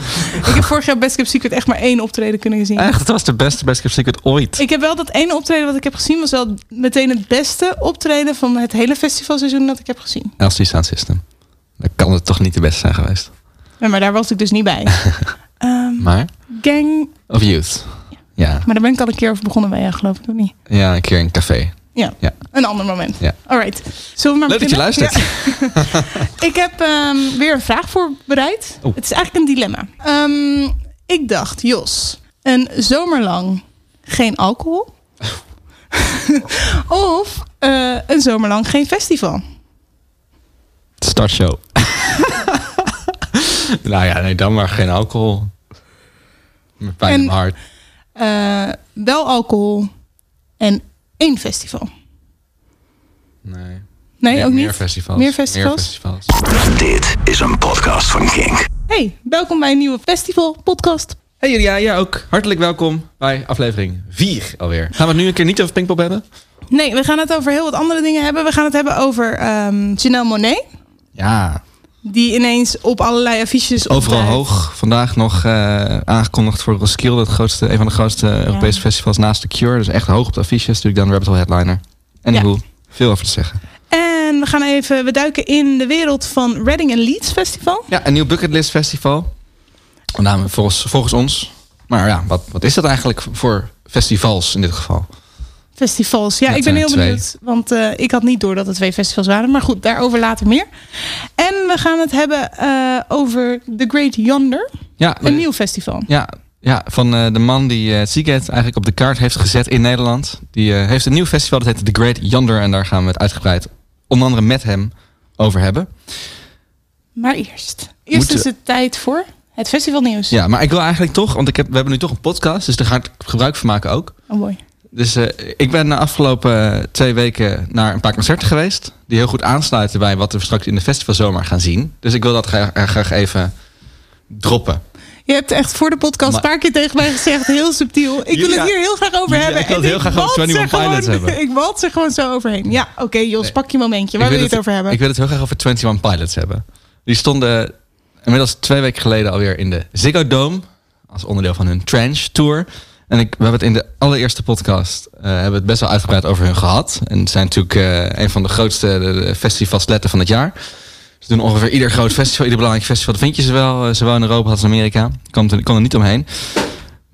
ik heb vorig jaar Best Kept Secret echt maar één optreden kunnen zien. Echt, het was de beste Best Kept Secret ooit. Ik heb wel dat ene optreden wat ik heb gezien... was wel meteen het beste optreden van het hele festivalseizoen dat ik heb gezien. LC Sound System. Dan kan het toch niet de beste zijn geweest. Ja, maar daar was ik dus niet bij. Ehm, Maar? gang... Of Youth. Ja. Maar daar ben ik al een keer over begonnen bij jou, geloof ik, of niet? Ja, een keer in een café. Ja, Ja. een ander moment. Ja. Alright. Zullen we maar Leuk dat je beginnen? luistert. Ja. ik heb ehm, weer een vraag voorbereid. Oh. Het is eigenlijk een dilemma. Ehm, ik dacht, Jos, een zomerlang geen alcohol? of eh, een zomerlang geen festival? Startshow. nou ja, nee, dan maar geen alcohol. Met pijn in En- mijn hart. Eh, wel alcohol en één festival. Nee. Nee, meer, ook niet? Meer festivals. Meer festivals? Meer festivals. Dit is een podcast van Kink. Hey, welkom bij een nieuwe festival podcast. Hey Julia, ja ook. Hartelijk welkom bij aflevering 4 alweer. Gaan we het nu een keer niet over Pinkpop hebben? Nee, we gaan het over heel wat andere dingen hebben. We gaan het hebben over ehm Janelle Monet. Ja. Die ineens op allerlei affiches Overal hoog. Vandaag nog eh, aangekondigd voor Roskilde. Het grootste, een van de grootste Europese festivals naast The Cure. Dus echt hoog op de affiches. Natuurlijk dan Rabbit Hole Headliner. En Ja. veel over te zeggen. En we gaan even, we duiken in de wereld van Reading en Leeds Festival. Ja, een nieuw bucketlist festival. Volgens, volgens ons. Maar ja, wat, wat is dat eigenlijk voor festivals in dit geval? Festivals. Ja, ik ben heel twee. benieuwd. Want eh, ik had niet door dat het twee festivals waren. Maar goed, daarover later meer. En we gaan het hebben eh, over The Great Yonder. Ja, Een nieuw festival. Ja, ja van eh, de man die eh Seagate eigenlijk op de kaart heeft gezet in Nederland. Die eh, heeft een nieuw festival, dat heet The Great Yonder. En daar gaan we het uitgebreid, onder andere met hem, over hebben. Maar eerst. Eerst is het tijd voor het festivalnieuws. Ja, maar ik wil eigenlijk toch, want ik heb, we hebben nu toch een podcast. Dus daar ga ik gebruik van maken ook. Oh boy. Dus eh, ik ben de afgelopen eh, twee weken naar een paar concerten geweest. Die heel goed aansluiten bij wat we straks in de festivalzomer gaan zien. Dus ik wil dat graag, eh, graag even droppen. Je hebt echt voor de podcast een paar keer tegen mij gezegd, heel subtiel. Ik wil het hier heel graag over hebben. ik wil het heel graag over wals 21 er Pilots hebben. Ik wals er gewoon zo overheen. Ja, oké Jos, pak je momentje. Waar wil je het over hebben? Ik wil het heel graag over 21 Pilots hebben. Die stonden inmiddels twee weken geleden alweer in de Ziggo Dome. Als onderdeel van hun Trench Tour. En ik, we hebben het in de allereerste podcast eh, hebben we het best wel uitgebreid over hun gehad. En het zijn natuurlijk eh, een van de grootste festivalsletten van het jaar. Ze doen ongeveer ieder groot festival, ieder belangrijk festival. Dat vind je ze wel, eh, zowel in Europa als in Amerika. Ik kon er, kon er niet omheen.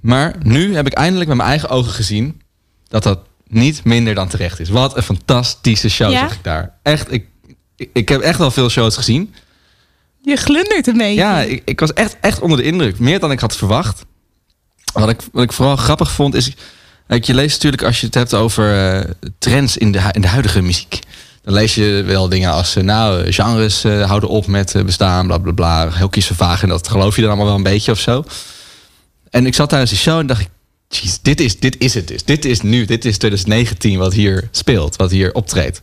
Maar nu heb ik eindelijk met mijn eigen ogen gezien dat dat niet minder dan terecht is. Wat een fantastische show Ja? zag ik daar. Echt, ik, ik, ik heb echt wel veel shows gezien. Je glundert een beetje. Ja, ik, ik was echt, echt onder de indruk. Meer dan ik had verwacht. Wat ik, wat ik vooral grappig vond is... Je leest natuurlijk als je het hebt over eh, trends in de, in de huidige muziek. Dan lees je wel dingen als... eh, nou, eh, genres houden op met bestaan, bla bla. Heel kiesvervaag en dat geloof je dan allemaal wel een beetje of zo. En ik zat tijdens die show en dacht ik... Jeez, dit is, dit is het dus. Dit is nu. Dit is 2019 wat hier speelt. Wat hier optreedt.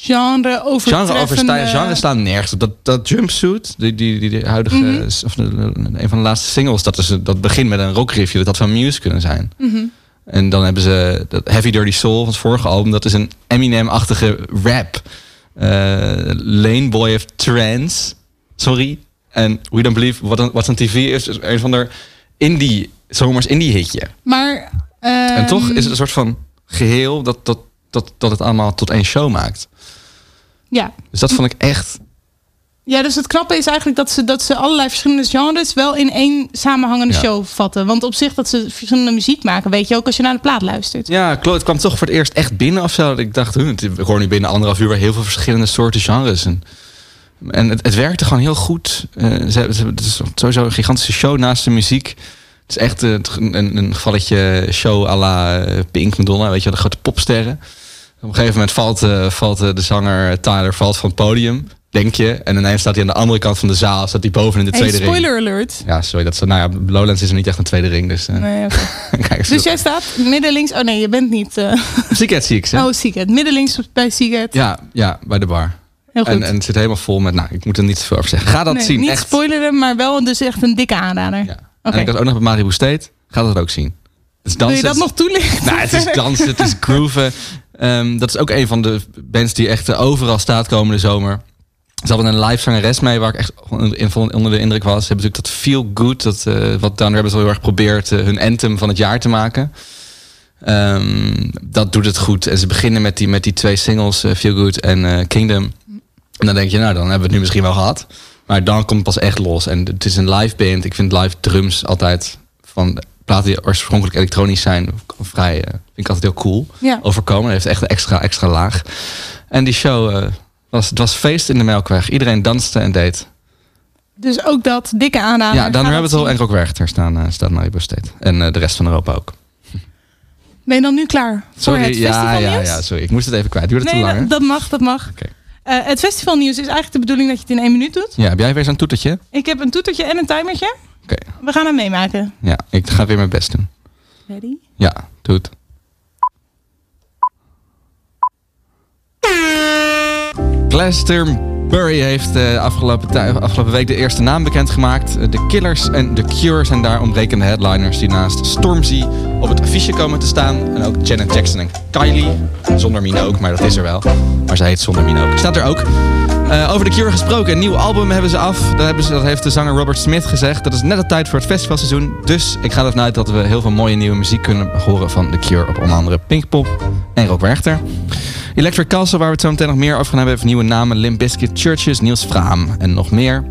Genre overtreffende... Genre. Genre staan nergens op. Dat, dat jumpsuit, die, die, die, die huidige, Mhm. of de- een van de laatste singles, dat, is, dat begint met een rock review. Dat had van Muse kunnen zijn. Mhm. En dan hebben ze dat Heavy Dirty Soul van het vorige album. Dat is een Eminem-achtige rap. Eh Lane Boy of Trance. Sorry. En We Don't Believe What on, TV is is een van de indie, zomers indie hitje. Maar... En ehm, toch is het een soort van geheel dat, dat, dat, dat het allemaal tot één show maakt. Ja. Dus dat vond ik echt ja, dus het knappe is eigenlijk dat ze, dat ze allerlei verschillende genres wel in één samenhangende Ja. show vatten. Want op zich dat ze verschillende muziek maken, weet je ook als je naar de plaat luistert. Ja, klopt. Het kwam toch voor het eerst echt binnen of zo. Dat Ik dacht, hm, het- ik hoor nu binnen anderhalf uur weer heel veel verschillende soorten genres. En, en het, het werkte gewoon heel goed. Eh, ze, hebben- ze, hebben- het is sowieso een gigantische show naast de muziek. Het is echt eh, het- een, een gevalletje show à la eh, Pink, Madonna, weet je wel, de grote popsterren. Op een gegeven moment valt, eh, valt de zanger Tyler valt van het podium, denk je. En ineens staat hij aan de andere kant van de zaal, staat hij boven in de Hey, tweede ring. spoiler alert. Ja, sorry. Dat nou ja, Lowlands is er niet echt een tweede ring. Dus, eh, Nee, kijk. Dus jij staat midden links. Oh nee, je bent niet. eh Seagate zie ik ze. oh, Seagate. Midden links bij Seagate. Ja, ja, bij de bar. Heel goed. En, en het zit helemaal vol met, nou, ik moet er niet te veel over zeggen. Ga dat Nee, zien, niet echt. spoileren, maar wel dus echt een dikke aanrader. Ja. En ik was ook nog bij Maribu State. Ga dat ook zien. Het is Wil dansen. je dat nog toelichten? Nou, het is dansen, het is grooven. Ehm, dat is ook een van de bands die echt overal staat komende zomer. Ze hadden een live zangeres mee waar ik echt onder de indruk was. Ze hebben natuurlijk dat Feel Good, dat, eh, wat Down Rabbit Hole heel erg probeert eh, hun anthem van het jaar te maken. Ehm, dat doet het goed. En ze beginnen met die, met die twee singles, eh, Feel Good en Kingdom. En dan denk je, nou dan hebben we het nu misschien wel gehad. Maar dan komt het pas echt los. En het is een live band. Ik vind live drums altijd van platen die oorspronkelijk elektronisch zijn, vrij, eh, vind ik altijd heel cool Ja. overkomen. Dat heeft echt een extra, extra laag. En die show eh, was, het was feest in de Melkweg. Iedereen danste en deed. Dus ook dat, dikke aanrader. ja, Dan Ga Rabbit dat Hole en. Rock Werchter staan, eh staan naar Ibo State. En de rest van Europa ook. Ben je dan nu klaar voor Sorry, het ja, festivalnieuws? ja, ja, sorry. Ik moest het even kwijt. Duurde het Nee, te lang, dat, dat mag, dat mag. Oké. Eh, het festivalnieuws is eigenlijk de bedoeling dat je het in één minuut doet. Ja, heb jij weer zo'n toetertje? Ik heb een toetertje en een timertje. Oké. We gaan hem meemaken. Ja, ik ga weer mijn best doen. Ready? Ja, doe het. Glastonbury heeft eh, afgelopen, afgelopen week de eerste naam bekendgemaakt. Eh, De Killers en The Cure zijn daar omrekende headliners die naast Stormzy op het affiche komen te staan. En ook Janet Jackson en Kylie. Zonder Minogue, maar dat is er wel. Maar zij heet zonder Minogue. Staat er ook. Eh, over The Cure gesproken. Een nieuw album hebben ze af. Dat, hebben ze, dat heeft de zanger Robert Smith gezegd. Dat is net op tijd voor het festivalseizoen. Dus ik ga ervan uit dat we heel veel mooie nieuwe muziek kunnen horen van The Cure. Op onder andere Pinkpop en Rock Werchter. Electric Castle, waar we het zo meteen nog meer over gaan hebben, heeft nieuwe namen. Limp Bizkit, Churches, Niels Vraam en nog meer.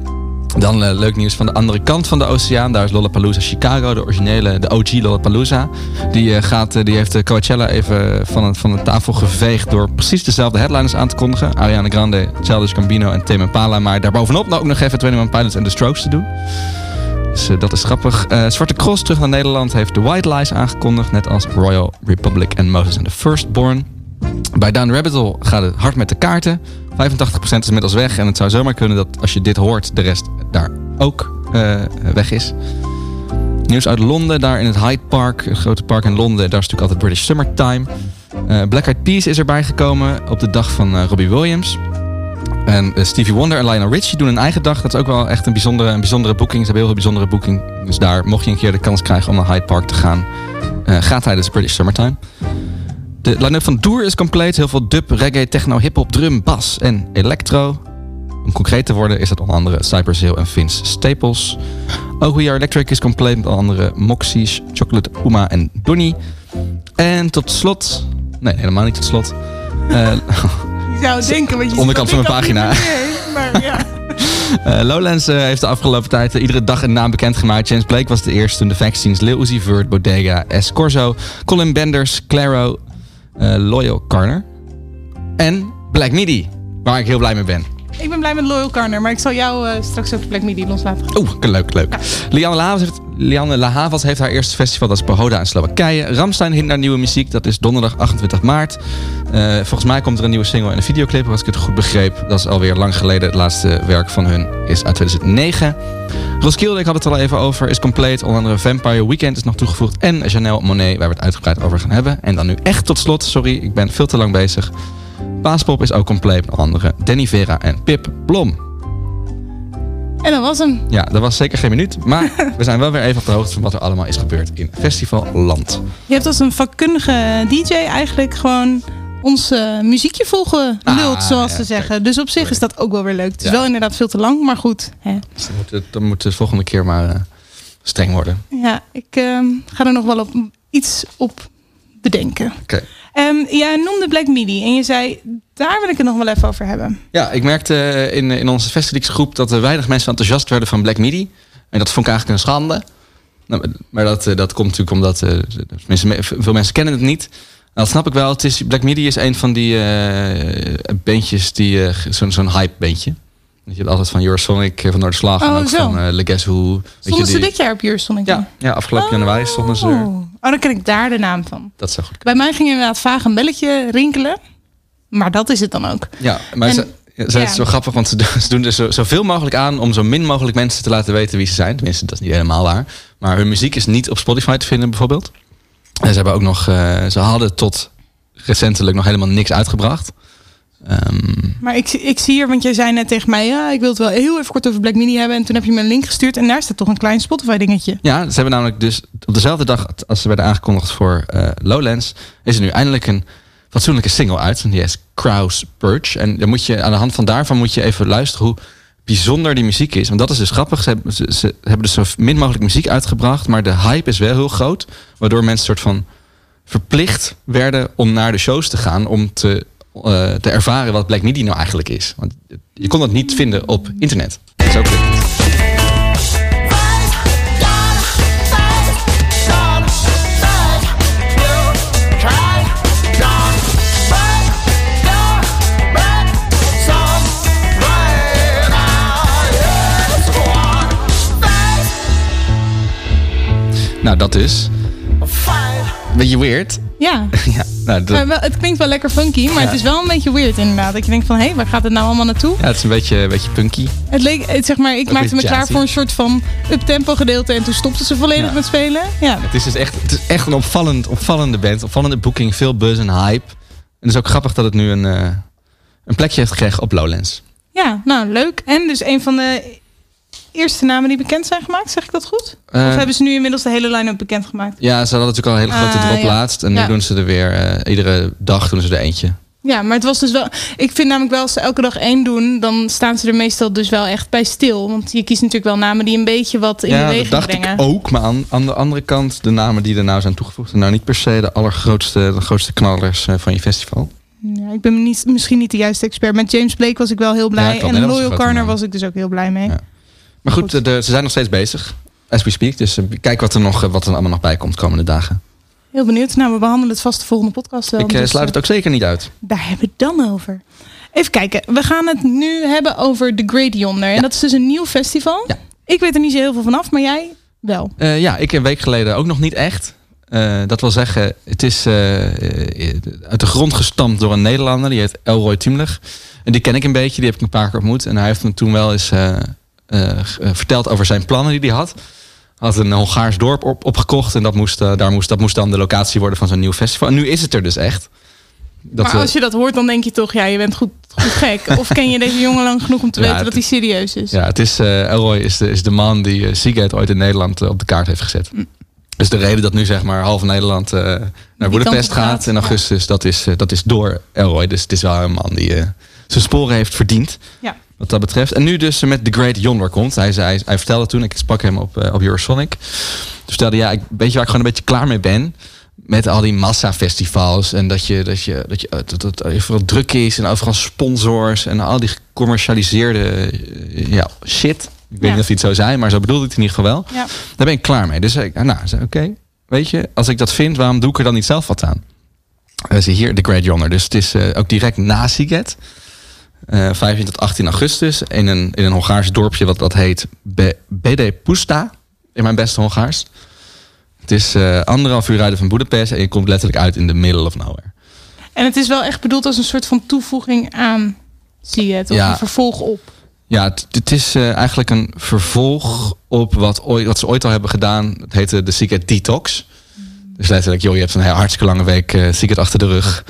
Dan eh, leuk nieuws van de andere kant van de oceaan. Daar is Lollapalooza Chicago, de originele, de OG Lollapalooza. Die, eh, gaat, eh, die heeft Coachella even van, het, van de tafel geveegd door precies dezelfde headliners aan te kondigen. Ariana Grande, Childish Gambino en Tame Impala. Maar daarbovenop nou ook nog even 21 Pilots en The Strokes te doen. Dus dat is grappig. Zwarte Cross terug naar Nederland heeft The White Lies aangekondigd. Net als Royal Republic en Moses and the Firstborn. Bij Down Rabbit gaat het hard met de kaarten. 85% is inmiddels weg. En het zou zomaar kunnen dat als je dit hoort, de rest daar ook eh, weg is. Nieuws uit Londen, daar in het Hyde Park, een grote park in Londen. Daar is natuurlijk altijd British Summertime. Eh Black Eyed Peas is erbij gekomen op de dag van eh, Robbie Williams. En Stevie Wonder en Lionel Richie doen een eigen dag. Dat is ook wel echt een bijzondere, een bijzondere boeking. Ze hebben heel veel bijzondere boeking. Dus daar, mocht je een keer de kans krijgen om naar Hyde Park te gaan, eh ga tijdens British Summertime. De line-up van Doer is compleet. Heel veel dub, reggae, techno, hip-hop, drum, bas en electro. Om concreet te worden is dat onder andere Cypress Hill en Vince Staples. Ook We Are Electric is compleet met onder andere Moxies, Chocolate Puma en Donny. En tot slot... Nee, helemaal niet tot slot. Eh, Je zou denken, want je Onderkant van mijn pagina. meer, Maar ja. Eh, Lowlands eh, heeft de afgelopen tijd iedere dag een naam bekendgemaakt. James Blake was de eerste toen de vaccines Lil Uzi Vert, Bodega, S. Corso, Colin Benders, Claro, Loyal Carner en Black Midi, waar ik heel blij mee ben. Ik ben blij met Loyal Carner, maar ik zal jou eh, straks over Black Midi los laten gaan. Oeh, leuk, leuk. Lianne Lahavas heeft, Lianne Lahavas heeft haar eerste festival, dat is Pohoda in Slowakije. Ramstein hint naar nieuwe muziek, dat is donderdag 28 maart. Eh, volgens mij komt er een nieuwe single en een videoclip, als ik het goed begreep. Dat is alweer lang geleden. Het laatste werk van hun is uit 2009. Roskilde, ik had het al even over, is compleet. Onder andere Vampire Weekend is nog toegevoegd. En Janelle Monet, waar we het uitgebreid over gaan hebben. En dan nu echt tot slot, sorry, ik ben veel te lang bezig. Paaspop is ook compleet. Onder andere Danny Vera en Pip Blom. En dat was hem. Ja, dat was zeker geen minuut. Maar we zijn wel weer even op de hoogte van wat er allemaal is gebeurd in Festivalland. Je hebt als een vakkundige DJ eigenlijk gewoon ons eh, muziekje volgeluld, Ah, zoals ja, ze zeggen. Dus op zich is dat ook wel weer leuk. Het is Ja. wel inderdaad veel te lang, maar goed. Hè. Dus dan moet het, dan moet het de volgende keer maar eh, streng worden. Ja, ik eh, ga er nog wel op, iets op bedenken. Oké. Ehm jij noemde Black Midi en je zei, daar wil ik het nog wel even over hebben. Ja, ik merkte eh, in, in onze Festelix-groep dat er weinig mensen enthousiast werden van Black Midi. En dat vond ik eigenlijk een schande. Nou, maar dat, eh, dat komt natuurlijk omdat eh, veel mensen kennen het niet. Dat snap ik wel. Het is, Black Midi is een van die eh bandjes die eh, zo'n zo'n hype bandje. Je hebt altijd van Eurosonic, eh, van Noorderslag en Oh, ook zo. van eh Le Guess Who. Je, Stonden ze die- dit jaar op Eurosonic? Ja, ja, afgelopen januari stonden ze er. Oh, Oh, dan ken ik daar de naam van. Dat zou goed Bij mij ging inderdaad vaag een belletje rinkelen. Maar dat is het dan ook. Ja, maar En- ze, ja, ze ja. is zo grappig, want ze doen, ze doen er zo, zoveel mogelijk aan om zo min mogelijk mensen te laten weten wie ze zijn. Tenminste, dat is niet helemaal waar. Maar hun muziek is niet op Spotify te vinden, bijvoorbeeld. En ze hebben ook nog, eh, ze hadden tot recentelijk nog helemaal niks uitgebracht. Ehm, Maar ik, ik zie hier, want jij zei net tegen mij... ja, ik wil het wel heel even kort over Black Mini hebben. En toen heb je me een link gestuurd. En daar staat toch een klein Spotify dingetje. ja, ze hebben namelijk dus op dezelfde dag als ze werden aangekondigd voor eh, Lowlands, is er nu eindelijk een fatsoenlijke single uit. En die is Kraus Purge. En dan moet je, aan de hand van daarvan moet je even luisteren hoe bijzonder die muziek is. Want dat is dus grappig. Ze, hebben- ze, ze hebben dus zo min mogelijk muziek uitgebracht. Maar de hype is wel heel groot. Waardoor mensen soort van verplicht werden om naar de shows te gaan. Om te, eh, te ervaren wat Black Midi nou eigenlijk is. Want je kon dat niet vinden op internet. Dat is ook. Nou, dat is. Beetje weird. Ja, ja, nou, dat- maar wel, het klinkt wel lekker funky, maar Ja. het is wel een beetje weird inderdaad. Dat je denkt van, hé, waar gaat het nou allemaal naartoe? ja, het is een beetje, een beetje punky. Het leek, het, zeg maar, ik Ook maakte me klaar voor een soort van up-tempo gedeelte en toen stopten ze volledig Ja. met spelen. Ja, Het is dus echt, het is echt een opvallend, opvallende band. Opvallende boeking, veel buzz en hype. En het is ook grappig dat het nu een, eh, een plekje heeft gekregen op Lowlands. ja, nou leuk. En dus een van de eerste namen die bekend zijn gemaakt, zeg ik dat goed? Eh, of hebben ze nu inmiddels de hele line-up bekendgemaakt? Ja, ze hadden natuurlijk al een hele grote Ah, drop ja. laatst. En nu Ja. doen ze er weer, eh, iedere dag doen ze er eentje. Ja, maar het was dus wel. Ik vind namelijk wel als ze elke dag één doen, dan staan ze er meestal dus wel echt bij stil. Want je kiest natuurlijk wel namen die een beetje wat in ja, dat dacht brengen. ik ook. Maar aan, aan de andere kant, de namen die er nou zijn toegevoegd... zijn nou niet per se de allergrootste de grootste knallers eh, van je festival. Ja, ik ben niet, misschien niet de juiste expert. Met James Blake was ik wel heel blij. Ja, en Loyal naam. was ik dus ook heel blij mee. Ja. Maar goed, Goed. eh, de- ze zijn nog steeds bezig. As we speak. Dus eh, kijk wat er nog eh, wat er allemaal nog bij komt komende dagen. Heel benieuwd. Nou, we behandelen het vast de volgende podcast wel. ik dus, sluit het ook zeker niet uit. Daar hebben we het dan over. Even kijken. We gaan het nu hebben over The Great Yonder. En Ja. dat is dus een nieuw festival. Ja. Ik weet er niet zo heel veel vanaf, maar jij wel. Ja, ik een week geleden ook nog niet echt. Dat wil zeggen, het is uit de grond gestampt door een Nederlander. Die heet Elroy Tiemler. En die ken ik een beetje, die heb ik een paar keer ontmoet. En hij heeft me toen wel eens verteld over zijn plannen die hij had. Hij had een Hongaars dorp op, opgekocht. En dat moest, eh, daar moest, dat moest dan de locatie worden van zo'n nieuw festival. En nu is het er dus echt. Dat, maar eh, als je dat hoort, dan denk je toch, ja, je bent goed, goed gek. Of ken je deze jongen lang genoeg om te Ja, weten dat hij serieus is? Ja, het is, eh Elroy is de, is de man die eh, Seagate ooit in Nederland eh, op de kaart heeft gezet. Dus de reden dat nu zeg maar half Nederland eh, naar Budapest gaat, gaat in ja. augustus, dat, is, eh, dat is door Elroy. Dus het is wel een man die eh, zijn sporen heeft verdiend. Ja. Wat dat betreft. En nu dus met The Great Yonder komt. Hij, zei, hij vertelde toen, ik sprak hem op, eh, op Eurosonic. Toen vertelde ja, ik, weet je waar ik gewoon een beetje klaar mee ben? Met al die massafestivals. En dat je, dat je, dat je eh, dat, dat overal druk is. En overal sponsors. En al die gecommercialiseerde eh, ja, shit. Ik weet Ja. niet of hij het zo zei, maar zo bedoelde ik het in ieder geval wel. Ja. Daar ben ik klaar mee. Dus zei ik, nou, oké, weet je, als ik dat vind, waarom doe ik er dan niet zelf wat aan? Uh, zie hier, The Great Yonder. Dus het is ook direct na Siget. Eh 15 tot 18 augustus. In een, in een Hongaars dorpje wat dat heet Be Bede Pusta. In mijn beste Hongaars. Het is eh, anderhalf uur rijden van Budapest. En je komt letterlijk uit in the middle of nowhere. En het is wel echt bedoeld als een soort van toevoeging aan zie je het, of Ja. een vervolg op. Ja, het, is eh, eigenlijk een vervolg op wat, ooit, wat ze ooit al hebben gedaan. Het heette de Secret Detox. Dus letterlijk, joh, je hebt een hartstikke lange week eh Secret achter de rug.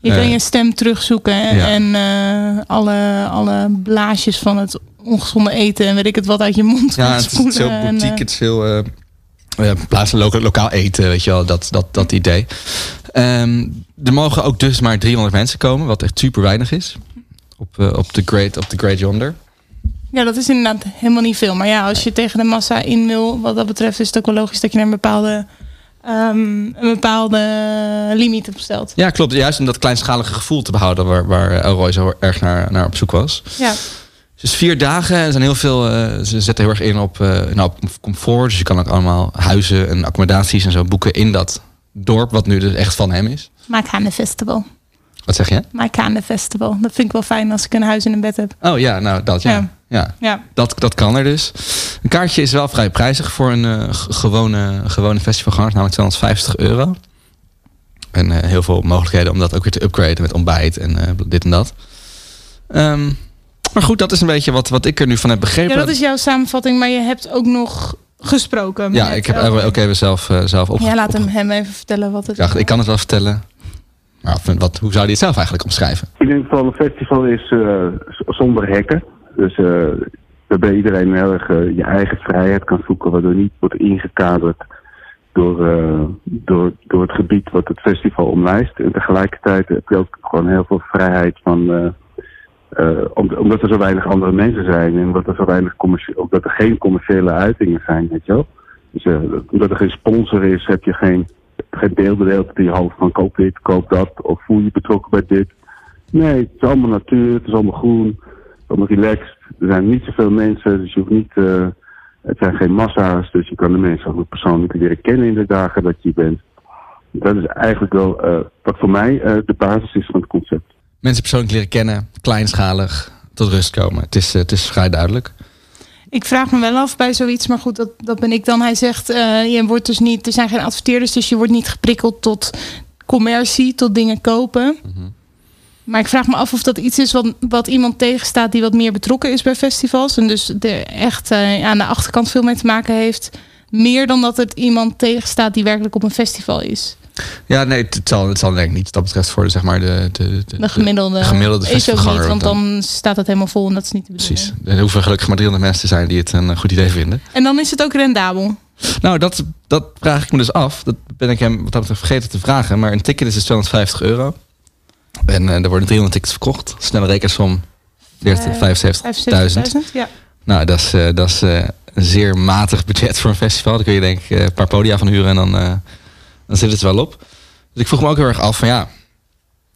Je kan Eh, je stem terugzoeken en, eh, alle, alle blaasjes van het ongezonde eten en weet ik het wat uit je mond Ja, het is, heel en, boutique, eh, het is heel ja, plaatsen lokaal, lokaal eten, weet je wel, dat, dat, dat idee. Ehm, er mogen ook dus maar 300 mensen komen, wat echt super weinig is. Op, eh, op, the great, op the Great Yonder. Ja, dat is inderdaad helemaal niet veel. Maar ja, als je tegen de massa in wil, wat dat betreft, is het ook wel logisch dat je er een bepaalde, ehm, een bepaalde limiet op stelt. Ja, klopt. Juist om dat kleinschalige gevoel te behouden waar, waar Elroy zo erg naar, naar op zoek was. Ja, Dus vier dagen. Er zijn heel veel. eh, ze zetten heel erg in op, eh, nou, op comfort. Dus je kan ook allemaal huizen en accommodaties en zo boeken in dat dorp, wat nu dus echt van hem is. Maakane Festival. Wat zeg je? Maakane Festival. Dat vind ik wel fijn als ik een huis en een bed heb. Oh ja, nou dat ja. Ja. Ja. Ja, Dat, dat kan er dus. Een kaartje is wel vrij prijzig voor een eh, gewone, gewone festivalganger, namelijk 250 euro. En eh, heel veel mogelijkheden om dat ook weer te upgraden met ontbijt en eh, dit en dat. Ehm, maar goed, dat is een beetje wat, wat ik er nu van heb begrepen. ja, dat is jouw samenvatting, maar je hebt ook nog gesproken. Ja, met ik heb ook even zelf, eh, zelf op. Ja, laat hem, hem even vertellen wat het Ja, is. ik kan het wel vertellen. Maar wat, wat, hoe zou hij het zelf eigenlijk omschrijven? Ik denk van een festival is eh, zonder hekken. Dus eh waarbij iedereen erg eh, je eigen vrijheid kan zoeken, waardoor niet wordt ingekaderd door, eh, door, door het gebied wat het festival omlijst. En tegelijkertijd heb je ook gewoon heel veel vrijheid van. om- omdat er zo weinig andere mensen zijn en omdat er zo weinig omdat er geen commerciële uitingen zijn, weet je wel. Dus omdat er geen sponsor is, heb je geen, geen beeldbeeld in je hoofd van koop dit, koop dat, of voel je betrokken bij dit. Nee, het is allemaal natuur, het is allemaal groen, allemaal relaxed. Er zijn niet zoveel mensen, dus je hoeft niet, eh, het zijn geen massa's, dus je kan de mensen ook persoonlijk leren kennen in de dagen dat je bent. Dat is eigenlijk wel eh, wat voor mij eh, de basis is van het concept. Mensen persoonlijk leren kennen, kleinschalig, tot rust komen. Het is, het is vrij duidelijk. Ik vraag me wel af bij zoiets, maar goed, dat, dat ben ik dan. Hij zegt, eh, je wordt dus niet, er zijn geen adverteerders, dus je wordt niet geprikkeld tot commercie, tot dingen kopen. Maar ik vraag me af of dat iets is wat, wat iemand tegenstaat die wat meer betrokken is bij festivals. En dus er echt eh, aan de achterkant veel mee te maken heeft. Meer dan dat het iemand tegenstaat die werkelijk op een festival is. Ja, nee, het, zal, het zal denk ik niet dat betreft voor de, zeg maar, de, de, de, De gemiddelde, de gemiddelde is ook niet, want dan staat het helemaal vol en dat is niet de bedoeling. Precies. Er hoeven gelukkig maar 300 mensen te zijn die het een goed idee vinden. En dan is het ook rendabel. Nou, dat, dat vraag ik me dus af. Dat ben ik hem wat dat betreft vergeten te vragen. Maar een ticket is dus 250 euro. En eh, er worden 300 tickets verkocht. Snelle rekensom 40, Eh, 75.000. 75.000, ja. Nou, dat is, eh, dat is eh, een zeer matig budget voor een festival. Dan kun je denk ik eh, een paar podia van huren en dan, eh, dan zit het wel op. Dus ik vroeg me ook heel erg af van ja,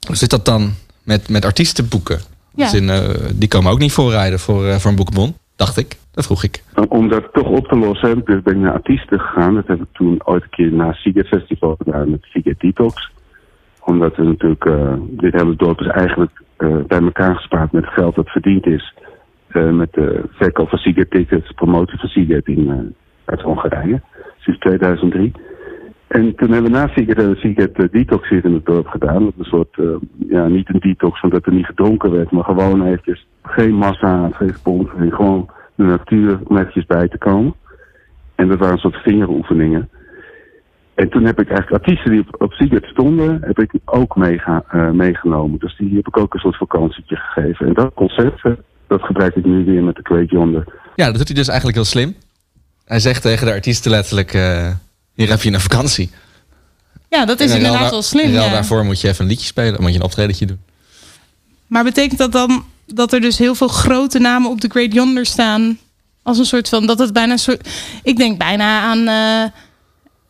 hoe zit dat dan met, met artiesten boeken? Ja. In, eh, die komen ook niet voorrijden voor, eh, voor een boekenbon, dacht ik. Dat vroeg ik. Om dat toch op te lossen heb ik dus ben ik naar artiesten gegaan. Dat heb ik toen ooit een keer na Seagate Festival gedaan met Seagate Detox. Omdat we natuurlijk, eh, dit hele dorp is eigenlijk eh, bij elkaar gespaard met geld dat verdiend is. eh, met de verkoop van Seagate tickets, promotie van Seagate in, uit Hongarije. Sinds 2003. En toen hebben we na Seagate eh, Detox hier in het dorp gedaan. Dat een soort, ja, niet een detox omdat er niet gedronken werd, maar gewoon eventjes geen massa, geen spons, en gewoon de natuur om eventjes bij te komen. En dat waren een soort vingeroefeningen. En toen heb ik eigenlijk artiesten die op, op stonden, heb ik ook meega, eh, meegenomen. Dus die heb ik ook een soort vakantietje gegeven. En dat concept, eh, dat gebruik ik nu weer met de Great Yonder. Ja, dat doet hij dus eigenlijk heel slim. Hij zegt tegen de artiesten letterlijk, eh, hier heb je een vakantie. Ja, dat is En inderdaad daar- wel slim. ruil ja. daarvoor moet je even een liedje spelen, moet je een optredentje doen. Maar betekent dat dan dat er dus heel veel grote namen op de Great Yonder staan? Als een soort van, dat het bijna een soort... Ik denk bijna aan eh,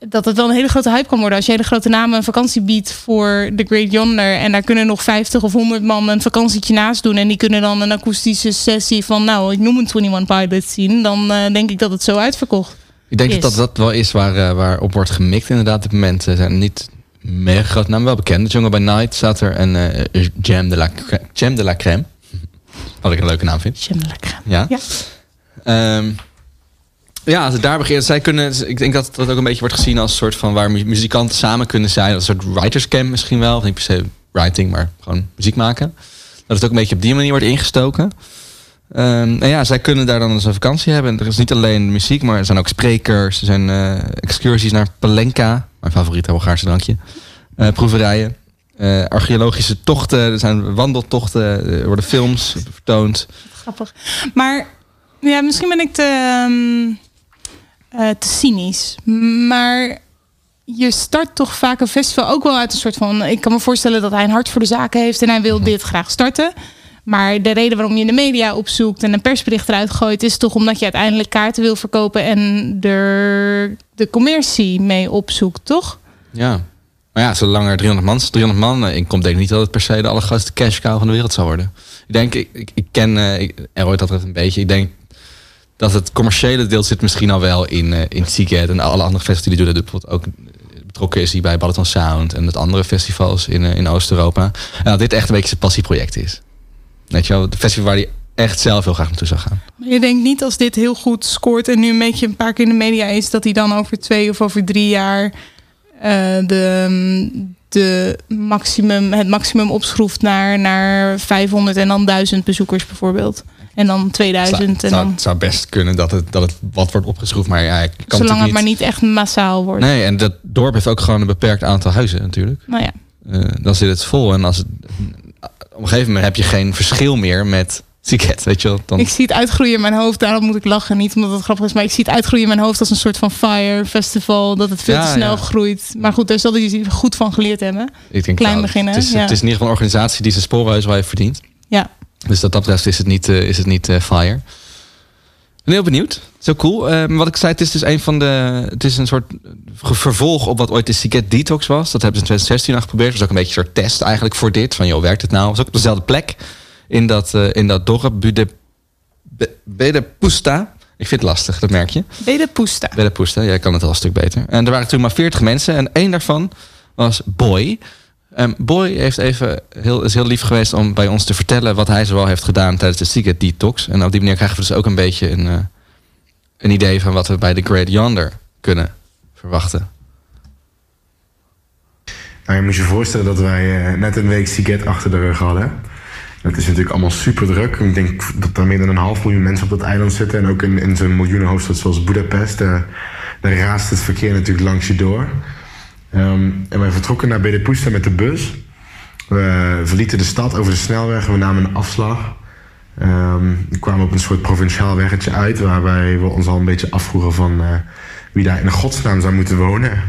dat het wel een hele grote hype kan worden. Als je hele grote namen een vakantie biedt voor de Great Yonder. En daar kunnen nog 50 of 100 man een vakantietje naast doen. En die kunnen dan een akoestische sessie van, nou, ik noem een 21 Pilots zien. Dan eh, denk ik dat het zo uitverkocht. Ik denk Is. dat dat wel is waar, eh, waar op wordt gemikt inderdaad op dit moment. Er zijn niet meer grote namen, wel bekend. Jungle by Night staat er en eh, Jam, de la, Jam de la Crème. Wat ik een leuke naam vind. Jam de la Crème. Ja. Ja. Ehm, ja, als daar begint. Zij kunnen, ik denk dat dat ook een beetje wordt gezien als een soort van waar mu- muzikanten samen kunnen zijn. Een soort writers camp misschien wel. Of niet per se writing, maar gewoon muziek maken. Dat het ook een beetje op die manier wordt ingestoken. Ehm, en ja, zij kunnen daar dan eens een vakantie hebben. En er is niet alleen muziek, maar er zijn ook sprekers. Er zijn eh, excursies naar Palenka, mijn favoriete Hongaarse drankje. Eh, proeverijen. eh, archeologische tochten, er zijn wandeltochten, er worden films vertoond. Grappig. Maar ja, misschien ben ik te, ehm, eh, te cynisch. Maar je start toch vaak een festival ook wel uit een soort van... Ik kan me voorstellen dat hij een hart voor de zaken heeft... en hij wil dit graag starten. Maar de reden waarom je de media opzoekt... en een persbericht eruit gooit... is toch omdat je uiteindelijk kaarten wil verkopen... en er de commercie mee opzoekt, toch? Ja. Maar ja, zolang er 300 man, 300 man eh, inkomt, denk ik niet dat het per se de allergrootste cash cow van de wereld zal worden. Ik denk, ik, ik, ik ken eh ik, Eroy dat het een beetje. Ik denk dat het commerciële deel zit misschien al wel in, eh in Seagate en alle andere festivals die doen. Dat bijvoorbeeld ook eh, betrokken is hier bij Balaton Sound en het andere festivals in, eh, in Oost-Europa. En dat dit echt een beetje zijn passieproject is. Weet je wel, het festival waar hij echt zelf heel graag naartoe zou gaan. Je denkt niet als dit heel goed scoort en nu een beetje een paar keer in de media is, dat hij dan over twee of over drie jaar de, de maximum, het maximum opschroeft naar, naar 500 en dan 1000 bezoekers bijvoorbeeld. En dan 2000 zou, en zou, dan, zou best kunnen dat het, dat het wat wordt opgeschroefd, maar ja, ik kan zolang het natuurlijk maar niet echt massaal wordt. Nee, en dat dorp heeft ook gewoon een beperkt aantal huizen natuurlijk. Nou ja, Eh, dan zit het vol. En als het, op een gegeven moment heb je geen verschil meer met Siget, weet je wel. Dan, Ik zie het uitgroeien in mijn hoofd. Daarom moet ik lachen. Niet omdat het grappig is. Maar ik zie het uitgroeien in mijn hoofd als een soort van fire festival. Dat het veel Ja, te snel ja. groeit. Maar goed, daar zal hij goed van geleerd hebben. ik denk, klein nou, beginnen, Het is, ja. het is in ieder geval een organisatie die zijn sporen wel heeft verdiend. Ja. Dus dat betreft is het niet, eh, is het niet eh, fire. Ik ben heel benieuwd. Zo cool. Eh, maar wat ik zei, het is dus een van de. Het is een soort vervolg op wat ooit de Siget Detox was. Dat hebben ze in 2016 al geprobeerd. Dat was ook een beetje een soort test eigenlijk voor dit. Van joh, werkt het nou? Het was ook op dezelfde plek. In dat, eh, in dat dorp. Bude, Be- Bedepusta. Ik vind het lastig, dat merk je. Bede Poesta. Bedepusta, jij kan het al een stuk beter. En er waren toen maar 40 mensen. En één daarvan was Boy. Ehm, Boy heeft even heel, is heel lief geweest om bij ons te vertellen wat hij zoal heeft gedaan tijdens de Secret Detox. En op die manier krijgen we dus ook een beetje een, eh, een idee van wat we bij The Great Yonder kunnen verwachten. Nou, je moet je voorstellen dat wij eh, net een week Siget achter de rug hadden. Het is natuurlijk allemaal super druk. Ik denk dat er meer dan een half miljoen mensen op dat eiland zitten. En ook in, in zo'n miljoenenhoofdstad zoals Budapest. eh, daar raast het verkeer natuurlijk langs je door. Ehm, en wij vertrokken naar Bedepusta met de bus. We verlieten de stad over de snelweg en we namen een afslag. Ehm, we kwamen op een soort provinciaal weggetje uit... waarbij we ons al een beetje afvroegen van... eh, wie daar in godsnaam zou moeten wonen.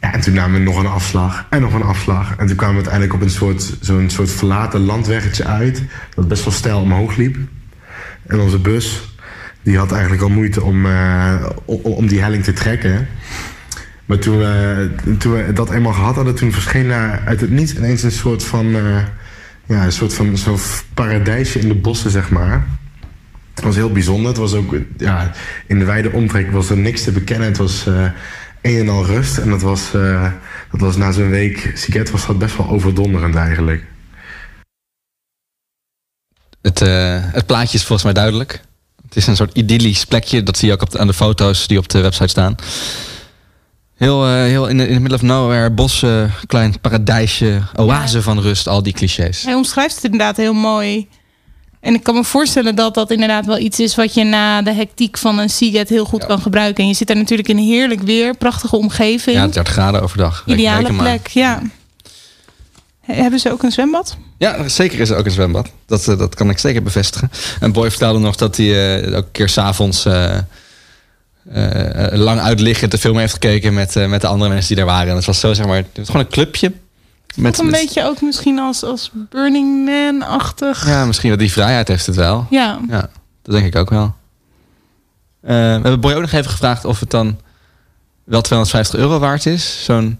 Ja, en toen namen we nog een afslag en nog een afslag. En toen kwamen we uiteindelijk op een soort, zo'n soort verlaten landweggetje uit... dat best wel steil omhoog liep. En onze bus, die had eigenlijk al moeite om, eh, om, om die helling te trekken... Maar toen we, toen dat eenmaal gehad hadden, toen verscheen daar uit het niets ineens een soort van, eh, ja, een soort van zo'n paradijsje in de bossen, zeg maar. Het was heel bijzonder. Het was ook, ja, in de wijde omtrek was er niks te bekennen. Het was eh, een en al rust. En dat was, eh, dat was na zo'n week Siget was dat best wel overdonderend eigenlijk. Het, eh, het plaatje is volgens mij duidelijk. Het is een soort idyllisch plekje. Dat zie je ook op aan de foto's die op de website staan. Heel, eh, heel in, the middle of nowhere, bossen, klein paradijsje, oase van rust, al die clichés. Hij omschrijft het inderdaad heel mooi. En ik kan me voorstellen dat dat inderdaad wel iets is wat je na de hectiek van een Seagate heel goed kan gebruiken. En je zit daar natuurlijk in heerlijk weer, prachtige omgeving. Ja, 30 graden overdag. Ideale plek, ja. He- Hebben ze ook een zwembad? Ja, zeker is er ook een zwembad. Dat, eh, dat kan ik zeker bevestigen. En Boy vertelde nog dat hij eh, ook een keer s'avonds uh, lang uitliggend de film heeft gekeken met, eh, met de andere mensen die daar waren. En het was zo, zeg maar, het was gewoon een clubje. Met, een beetje ook misschien als, als Burning Man-achtig. Ja, misschien wel die vrijheid heeft het wel. Ja. Ja, dat denk ik ook wel. Eh, we hebben Boy ook nog even gevraagd of het dan wel 250 euro waard is. Zo'n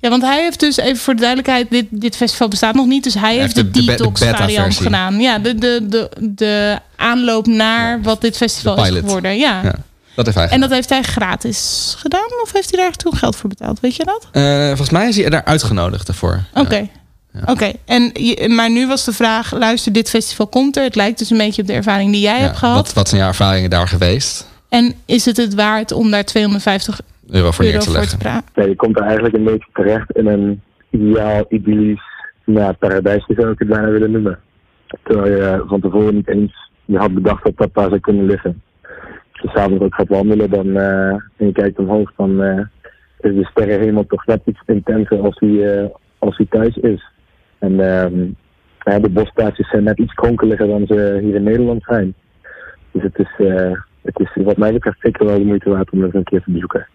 Ja, want hij heeft dus, even voor de duidelijkheid, dit, dit festival bestaat nog niet. Dus hij, heeft de, de- detox variant gedaan. Ja, de, de, de, de aanloop naar wat dit festival is geworden. Ja. Ja, dat heeft hij En dat heeft hij gratis gedaan? Of heeft hij daar toen geld voor betaald? Weet je dat? Eh, volgens mij is hij daar uitgenodigd daarvoor. Oké. Oké, en je- maar nu was de vraag: luister, dit festival komt er. Het lijkt dus een beetje op de ervaring die jij Ja, hebt gehad. Wat, wat zijn jouw ervaringen daar geweest? En is het het waard om daar 250 Euro voor neer euro te voor te leggen. praten? Ja, je komt er eigenlijk een beetje terecht in een ideaal, idyllisch nou, paradijsje zou ik het bijna willen noemen. Terwijl je van tevoren niet eens je had bedacht dat dat daar zou kunnen liggen. Als je s'avonds ook gaat wandelen dan, eh, en je kijkt omhoog, dan eh, is de sterrenhemel toch net iets intenser als die, eh, als die thuis is. En ehm, ja, de bosplaatsjes zijn net iets kronkeliger dan ze hier in Nederland zijn. Dus het is, eh, het is wat mij betreft zeker wel de moeite waard om het een keer te bezoeken.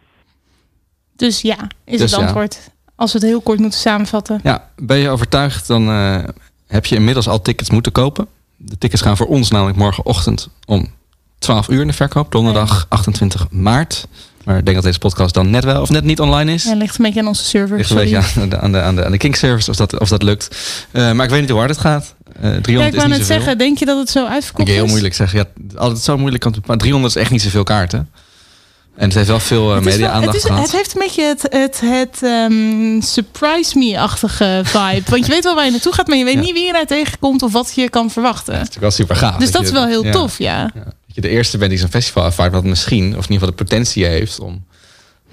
Dus ja, is Dus het ja. antwoord. Als we het heel kort moeten samenvatten. Ja, ben je overtuigd, dan eh, heb je inmiddels al tickets moeten kopen. De tickets gaan voor ons namelijk morgenochtend om 12 uur in de verkoop. Donderdag 28 maart. Maar ik denk dat deze podcast dan net wel of net niet online is. Ja, ligt een beetje aan onze server. Ligt een sorry. beetje aan de, aan de, aan de, aan de King service of dat, of dat lukt. Eh, maar ik weet niet hoe hard het gaat. Eh 300 Ja, ik wou net zeggen, denk je dat het zo Ik uitverkocht heel is? moeilijk zeggen. Ja, altijd zo moeilijk. te- Maar 300 is echt niet zoveel kaarten. En het heeft wel veel eh, media-aandacht gehad. het heeft een beetje het, het, het ehm, surprise me-achtige vibe. Want je weet wel waar je naartoe gaat, maar je weet Ja. niet wie je daar tegenkomt of wat je kan verwachten. Dat is natuurlijk wel super gaaf. dus dat je- is wel heel ja. tof, ja. Je de eerste bent die zo'n festival ervaart, wat misschien, of in ieder geval de potentie heeft om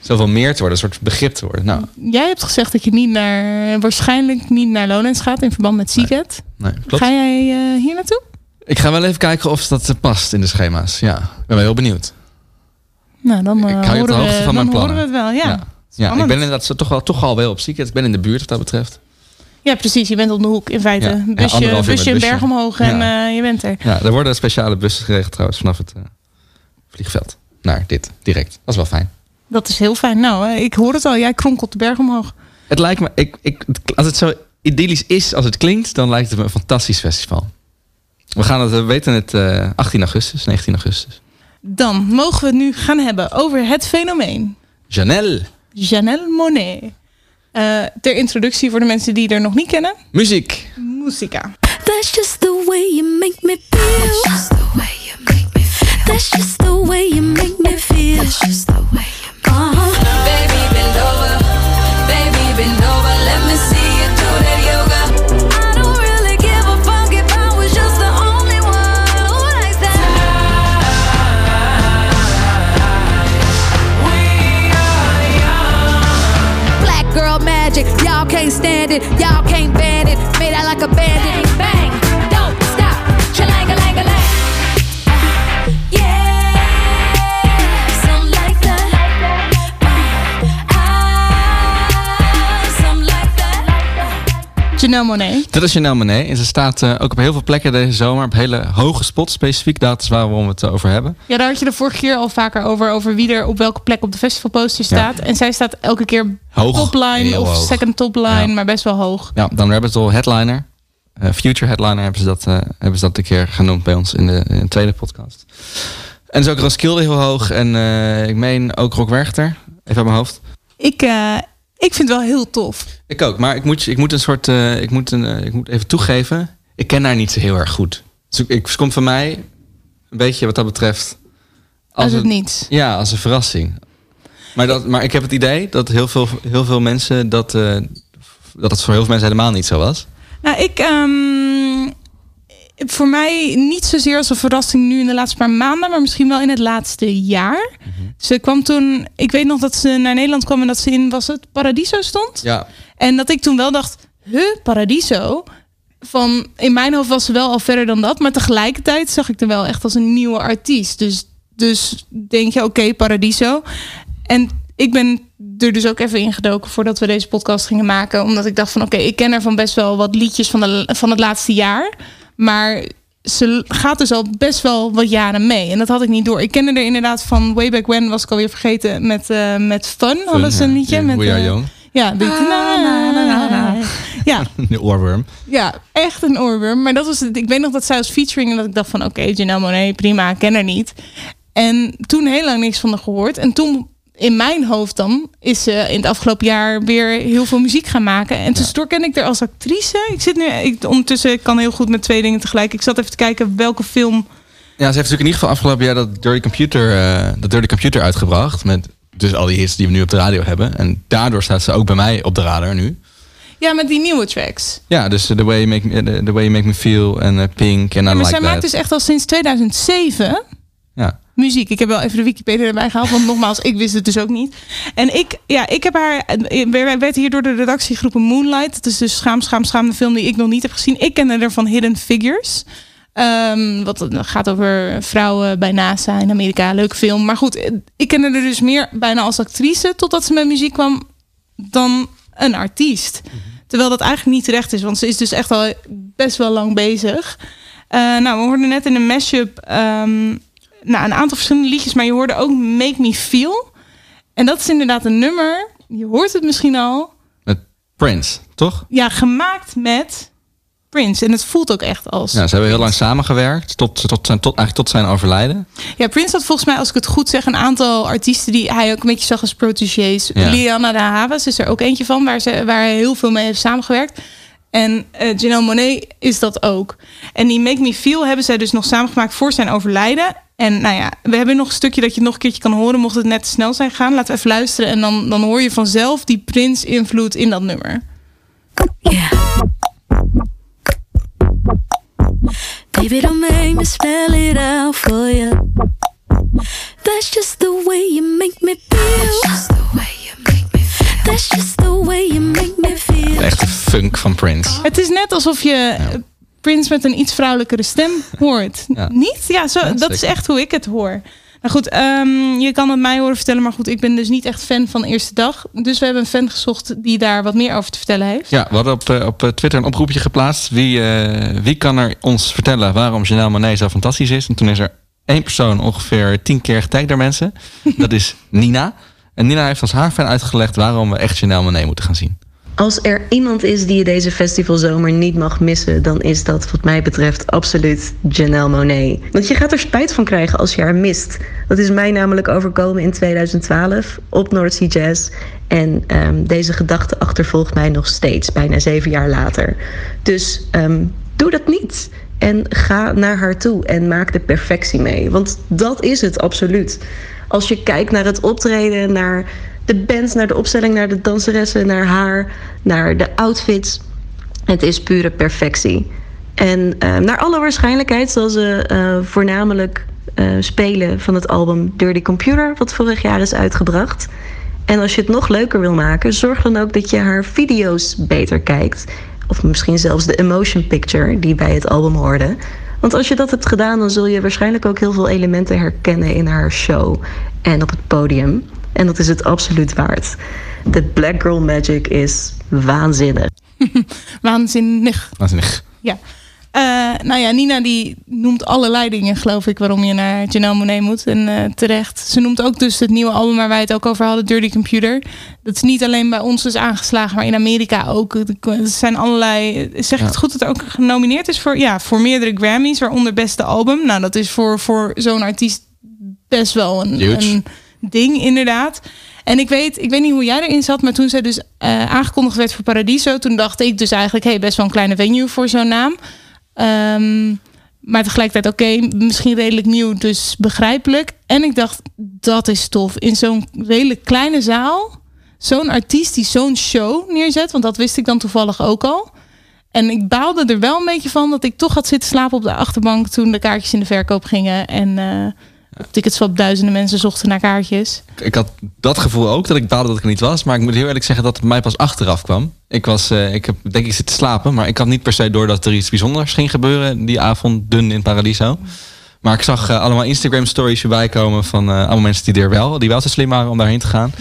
zoveel meer te worden, een soort begrip te worden. Nou, Jij hebt gezegd dat je niet naar, waarschijnlijk niet naar Lowlands gaat in verband met Seagate. nee. Ga jij eh, hier naartoe? Ik ga wel even kijken of dat eh, past in de schema's. Ja, ik ben wel heel benieuwd. Nou, dan, eh, Ik hou je op de hoogte we, van mijn horen we plannen. het wel, ja. Ja, ja ik ben inderdaad toch, wel, toch al wel op ziek. Ik ben in de buurt wat dat betreft. Ja, precies. Je bent op de hoek in feite. Ja, ja, busje, uur busje een berg omhoog en Ja. eh, je bent er. Ja, er worden speciale bussen geregeld trouwens vanaf het eh, vliegveld. Naar dit, direct. Dat is wel fijn. Dat is heel fijn. Nou, eh, ik hoor het al. Jij kronkelt de berg omhoog. Het lijkt me, ik, ik, als het zo idyllisch is als het klinkt, dan lijkt het me een fantastisch festival. We gaan het, we weten het eh, 18 augustus, 19 augustus. Dan mogen we het nu gaan hebben over het fenomeen. Janelle, Janelle Monet. Eh, ter introductie voor de mensen die er nog niet kennen. muziek. Muzika. That's just the way you make me feel. That's just the way you make me feel. That's just the way you make me feel. That's just the way you uh-huh. Baby, bend over. Y'all Janelle Monet. Dat is Janelle Monet. En ze staat eh, ook op heel veel plekken deze zomer. Op hele hoge spots specifiek. Dat is waarom we het over hebben. Ja, daar had je de vorige keer al vaker over. Over wie er op welke plek op de festivalposter staat. En zij staat elke keer Hoog. topline of hoog. second topline. Ja. Maar best wel hoog. Ja, dan Rabbit Hole Headliner. Eh, Future Headliner hebben ze, dat, eh, hebben ze dat een keer genoemd bij ons in de, in de tweede podcast. En is ook Roskilde heel hoog. En eh, ik meen ook Rock Werchter. Even uit mijn hoofd. Ik, eh, ik vind het wel heel tof. Ik ook, maar ik moet, ik moet een soort. eh, ik, moet een, eh, ik moet even toegeven. Ik ken haar niet zo heel erg goed. Dus ik, komt van mij een beetje wat dat betreft. Als het een- niet. Ja, als een verrassing. Maar, dat, maar ik heb het idee dat heel veel, heel veel mensen dat. eh, dat het voor heel veel mensen helemaal niet zo was. Nou, ik. ehm, voor mij niet zozeer als een verrassing nu in de laatste paar maanden, maar misschien wel in het laatste jaar. Ze kwam toen. Ik weet nog dat ze naar Nederland kwam en dat ze in was het Paradiso stond. Ja, En dat ik toen wel dacht, huh, Paradiso? Van, in mijn hoofd was ze wel al verder dan dat. Maar tegelijkertijd zag ik er wel echt als een nieuwe artiest. Dus, dus denk je, oké, Paradiso. En ik ben er dus ook even ingedoken voordat we deze podcast gingen maken. Omdat ik dacht van, oké, ik ken er van best wel wat liedjes van, de, van het laatste jaar. Maar ze gaat dus al best wel wat jaren mee. En dat had ik niet door. Ik kende er inderdaad van Way Back When, was ik alweer vergeten. Met, eh, met Fun, hadden ze een liedje. Ja, met, We Are Young. ja, die na, na, na, na, na. Ja, De oorworm. ja, echt een oorworm. Maar dat was het. Ik weet nog dat zij als featuring en dat ik dacht van oké, Janelle Monáe, prima, ken haar niet. En toen heel lang niks van haar gehoord. En toen in mijn hoofd dan is ze in het afgelopen jaar weer heel veel muziek gaan maken. En tussendoor ken ik haar als actrice. Ik zit nu ik, ondertussen ik kan heel goed met twee dingen tegelijk. Ik zat even te kijken welke film. Ja, ze heeft natuurlijk in ieder geval afgelopen jaar dat Dirty Computer, eh, dat Dirty Computer uitgebracht. Met dus al die hits die we nu op de radio hebben. En daardoor staat ze ook bij mij op de radar nu. Ja, met die nieuwe tracks. Ja, dus eh, The Way You Make Me, the, The way you make me Feel en eh, Pink en I Ja, maar Like zij That. maakt dus echt al sinds 2007 Ja. Muziek. Ik heb wel even de Wikipedia erbij gehaald, want nogmaals, ik wist het dus ook niet. En ik, ja, ik heb haar, wij werd hier door de redactie geroepen Moonlight. Dat is dus schaam, schaam, schaam, de film die ik nog niet heb gezien. Ik kende er van Hidden Figures. Ehm, wat gaat over vrouwen bij NASA in Amerika. Leuke film. Maar goed, ik kende er dus meer bijna als actrice totdat ze met muziek kwam dan een artiest. Terwijl dat eigenlijk niet terecht is, want ze is dus echt al best wel lang bezig. Eh, nou, we hoorden net in een mashup ehm, nou, een aantal verschillende liedjes, maar je hoorde ook Make Me Feel. En dat is inderdaad een nummer, je hoort het misschien al, Met Prince, toch? ja, gemaakt met Prince. En het voelt ook echt als. Ja, ze hebben heel lang samengewerkt. Tot, tot, zijn, tot, eigenlijk tot zijn overlijden. Ja, Prince had volgens mij, als ik het goed zeg, een aantal artiesten die hij ook een beetje zag als protégés. Ja. Liana de Havas is er ook eentje van, waar, ze, waar hij heel veel mee heeft samengewerkt. En eh Janelle Monet is dat ook. En die Make Me Feel hebben zij dus nog samengemaakt voor zijn overlijden. En nou ja, we hebben nog een stukje dat je het nog een keertje kan horen, mocht het net te snel zijn gegaan. Laten we even luisteren en dan, dan hoor je vanzelf die Prince-invloed in dat nummer. Yeah. Baby, don't make me spell it out for you. That's just the way you make me feel. Echte funk van Prince. Het is net alsof je eh, Prince met een iets vrouwelijkere stem hoort. Ja. Niet? Ja, zo, Ja, dat is echt hoe ik het hoor. Nou goed, ehm, je kan het mij horen vertellen, maar goed, ik ben dus niet echt fan van de eerste dag. Dus we hebben een fan gezocht die daar wat meer over te vertellen heeft. Ja, we hadden op, eh, op eh, Twitter een oproepje geplaatst. Wie, eh, wie kan er ons vertellen waarom Janelle Monet zo fantastisch is? En toen is er één persoon ongeveer tien keer getagd door mensen. Dat is Nina. En Nina heeft als haar fan uitgelegd waarom we echt Janelle Monet moeten gaan zien. Als er iemand is die je deze festivalzomer niet mag missen, dan is dat wat mij betreft absoluut Janelle Monet. Want je gaat er spijt van krijgen als je haar mist. Dat is mij namelijk overkomen in 2012 op North Sea Jazz. En ehm, deze gedachte achtervolgt mij nog steeds, bijna zeven jaar later. Dus ehm, doe dat niet. En ga naar haar toe en maak de perfectie mee. Want dat is het absoluut. Als je kijkt naar het optreden, naar de band, naar de opstelling, naar de danseressen, naar haar, naar de outfits. Het is pure perfectie. En eh, naar alle waarschijnlijkheid zal ze eh, voornamelijk eh, spelen van het album Dirty Computer, wat vorig jaar is uitgebracht. En als je het nog leuker wil maken, zorg dan ook dat je haar video's beter kijkt. Of misschien zelfs de emotion picture die bij het album hoorde. Want als je dat hebt gedaan, dan zul je waarschijnlijk ook heel veel elementen herkennen in haar show en op het podium. En dat is het absoluut waard. De Black Girl Magic is waanzinnig. Waanzinnig. Waanzinnig. Ja. Eh, nou ja, Nina die noemt allerlei dingen, geloof ik, waarom je naar Janelle Monet moet. En eh, terecht. Ze noemt ook dus het nieuwe album waar wij het ook over hadden, Dirty Computer. Dat is niet alleen bij ons dus aangeslagen, maar in Amerika ook. Er zijn allerlei. Zeg ik het goed dat er ook genomineerd is voor, ja, voor meerdere Grammys, waaronder beste album. Nou, dat is voor, voor zo'n artiest best wel een, een ding, inderdaad. En ik weet, ik weet niet hoe jij erin zat, maar toen zij dus eh, aangekondigd werd voor Paradiso, toen dacht ik dus eigenlijk, hey, best wel een kleine venue voor zo'n naam. Ehm, maar tegelijkertijd, oké, misschien redelijk nieuw, dus begrijpelijk. En ik dacht, dat is tof. In zo'n redelijk kleine zaal, zo'n artiest die zo'n show neerzet, want dat wist ik dan toevallig ook al. En ik baalde er wel een beetje van dat ik toch had zitten slapen op de achterbank toen de kaartjes in de verkoop gingen. En eh op Ticketswap duizenden mensen zochten naar kaartjes. Ik had dat gevoel ook, dat ik baalde dat ik er niet was. Maar ik moet heel eerlijk zeggen dat het mij pas achteraf kwam. Ik, was, eh, ik heb denk ik zitten slapen, maar ik had niet per se door dat er iets bijzonders ging gebeuren die avond dun in Paradiso. Maar ik zag eh, allemaal Instagram stories voorbij komen van eh, allemaal mensen die er wel, die wel zo slim waren om daarheen te gaan.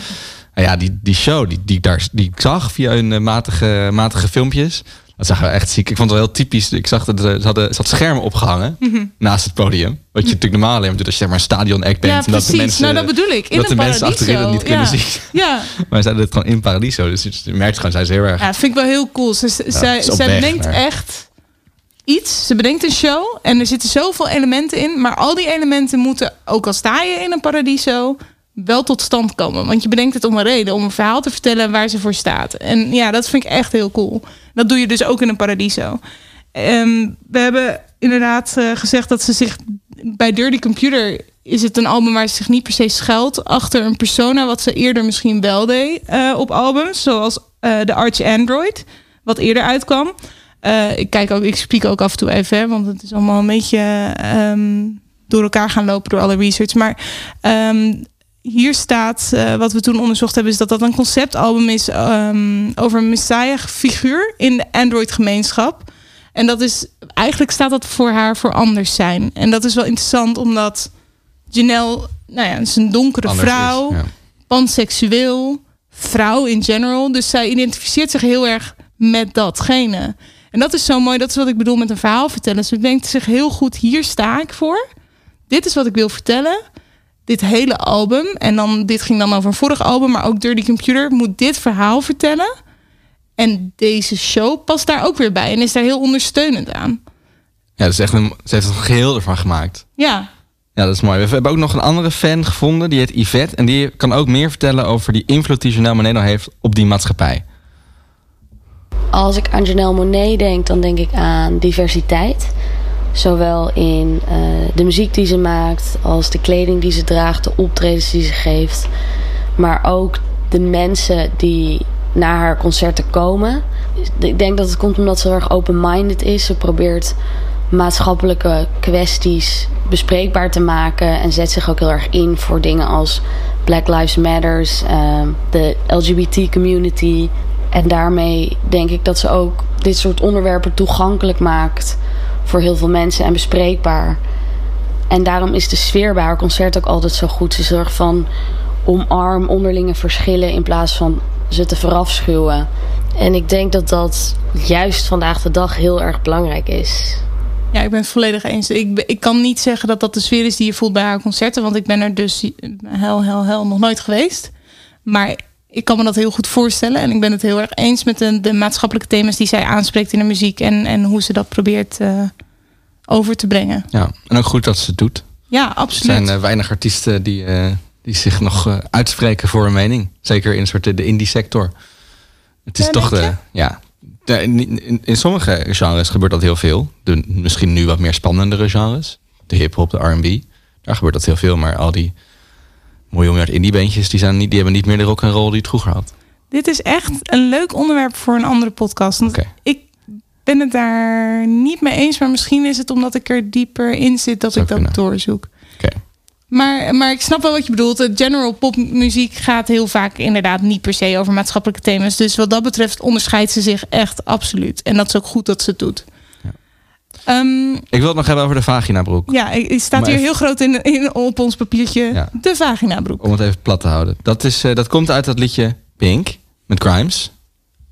En ja, die, die show die, die, ik daar, die zag via hun matige, matige filmpjes. Dat zag er echt ziek. Ik vond het wel heel typisch. Ik zag dat er- ze hadden, ze had schermen opgehangen naast het podium. Wat je natuurlijk normaal alleen maar doet als je zeg maar een stadion act bent. ja, en dat de mensen, nou, dat bedoel ik. In dat de mensen achterin het niet kunnen Paradiso. zien. Ja. Ja. Maar zij het gewoon in Paradiso. Dus je merkt gewoon, zij is heel erg... Ja, vind ik wel heel cool. Ze, zij, zij weg bedenkt echt iets. Ze bedenkt een show en er zitten zoveel elementen in. Maar al die elementen moeten, ook al sta je in een paradiso, wel tot stand komen. Want je bedenkt het om een reden, om een verhaal te vertellen waar ze voor staat. En ja, dat vind ik echt heel cool. Dat doe je dus ook in een paradiso. Ehm, we hebben inderdaad eh, gezegd dat ze zich bij Dirty Computer is het een album waar ze zich niet per se schuilt achter een persona wat ze eerder misschien wel deed eh, op albums, zoals eh de Arch Android, wat eerder uitkwam. Ik kijk ook, ik spreek ook af en toe even, want het is allemaal een beetje ehm, door elkaar gaan lopen door alle research. Maar ehm, hier staat, eh, wat we toen onderzocht hebben, is dat dat een conceptalbum is ehm, over een Messiah-figuur in de Android-gemeenschap. En dat is, eigenlijk staat dat voor haar voor anders zijn. En dat is wel interessant, omdat Janelle, nou ja, is een donkere Anders is, vrouw, ja. panseksueel, vrouw in general. Dus zij identificeert zich heel erg met datgene. En dat is zo mooi, dat is wat ik bedoel met een verhaal vertellen. Ze denkt zich heel goed, hier sta ik voor. Dit is wat ik wil vertellen. Dit hele album, en dan, dit ging dan over een vorig album, maar ook Dirty Computer, moet dit verhaal vertellen. En deze show past daar ook weer bij en is daar heel ondersteunend aan. Ja, dat is echt een, ze heeft een geheel ervan gemaakt. Ja, Ja, dat is mooi. We hebben ook nog een andere fan gevonden, die heet Yvette. En die kan ook meer vertellen over die invloed die Janelle Monáe nou heeft op die maatschappij. Als ik aan Janelle Monet denk, dan denk ik aan diversiteit. Zowel in eh, de muziek die ze maakt, als de kleding die ze draagt, de optredens die ze geeft. Maar ook de mensen die naar haar concerten komen. Ik denk dat het komt omdat ze erg open-minded is. Ze probeert maatschappelijke kwesties bespreekbaar te maken. En zet zich ook heel erg in voor dingen als Black Lives Matters, eh, de LGBT community. En daarmee denk ik dat ze ook dit soort onderwerpen toegankelijk maakt voor heel veel mensen en bespreekbaar. En daarom is de sfeer bij haar concert ook altijd zo goed. Ze zorgt van omarm onderlinge verschillen in plaats van ze te verafschuwen. En ik denk dat dat juist vandaag de dag heel erg belangrijk is. Ja, ik ben het volledig eens. Ik, ik kan niet zeggen dat dat de sfeer is die je voelt bij haar concerten. Want ik ben er dus heel, heel, heel nog nooit geweest. Maar ik kan me dat heel goed voorstellen. En ik ben het heel erg eens met de, de maatschappelijke thema's die zij aanspreekt in de muziek. En, en hoe ze dat probeert eh, over te brengen. Ja, en ook goed dat ze het doet. Ja, Er absoluut. zijn eh, weinig artiesten die, eh, die zich nog uitspreken voor een mening. Zeker in soort de, indie sector. Het is Ja, toch de. Ja. in, in, in sommige genres gebeurt dat heel veel. De misschien nu wat meer spannendere genres. De hip-hop, de RB. Daar gebeurt dat heel veel. Maar al die miljoen uit indie bandjes, die, zijn niet, die hebben niet meer de rock en roll die het vroeger had. Dit is echt een leuk onderwerp voor een andere podcast. Want Ik ben het daar niet mee eens. Maar misschien is het omdat ik er dieper in zit dat Zou ik dat kunnen. doorzoek. Maar, maar ik snap wel wat je bedoelt. De general popmuziek gaat heel vaak inderdaad niet per se over maatschappelijke thema's. Dus wat dat betreft onderscheidt ze zich echt absoluut. En dat is ook goed dat ze het doet. Ehm, Ik wil het nog hebben over de vaginabroek. ja, het staat hier even- heel groot in, in, op ons papiertje. Ja. De vaginabroek. Om het even plat te houden. Dat, is, eh, dat komt uit dat liedje Pink met Grimes.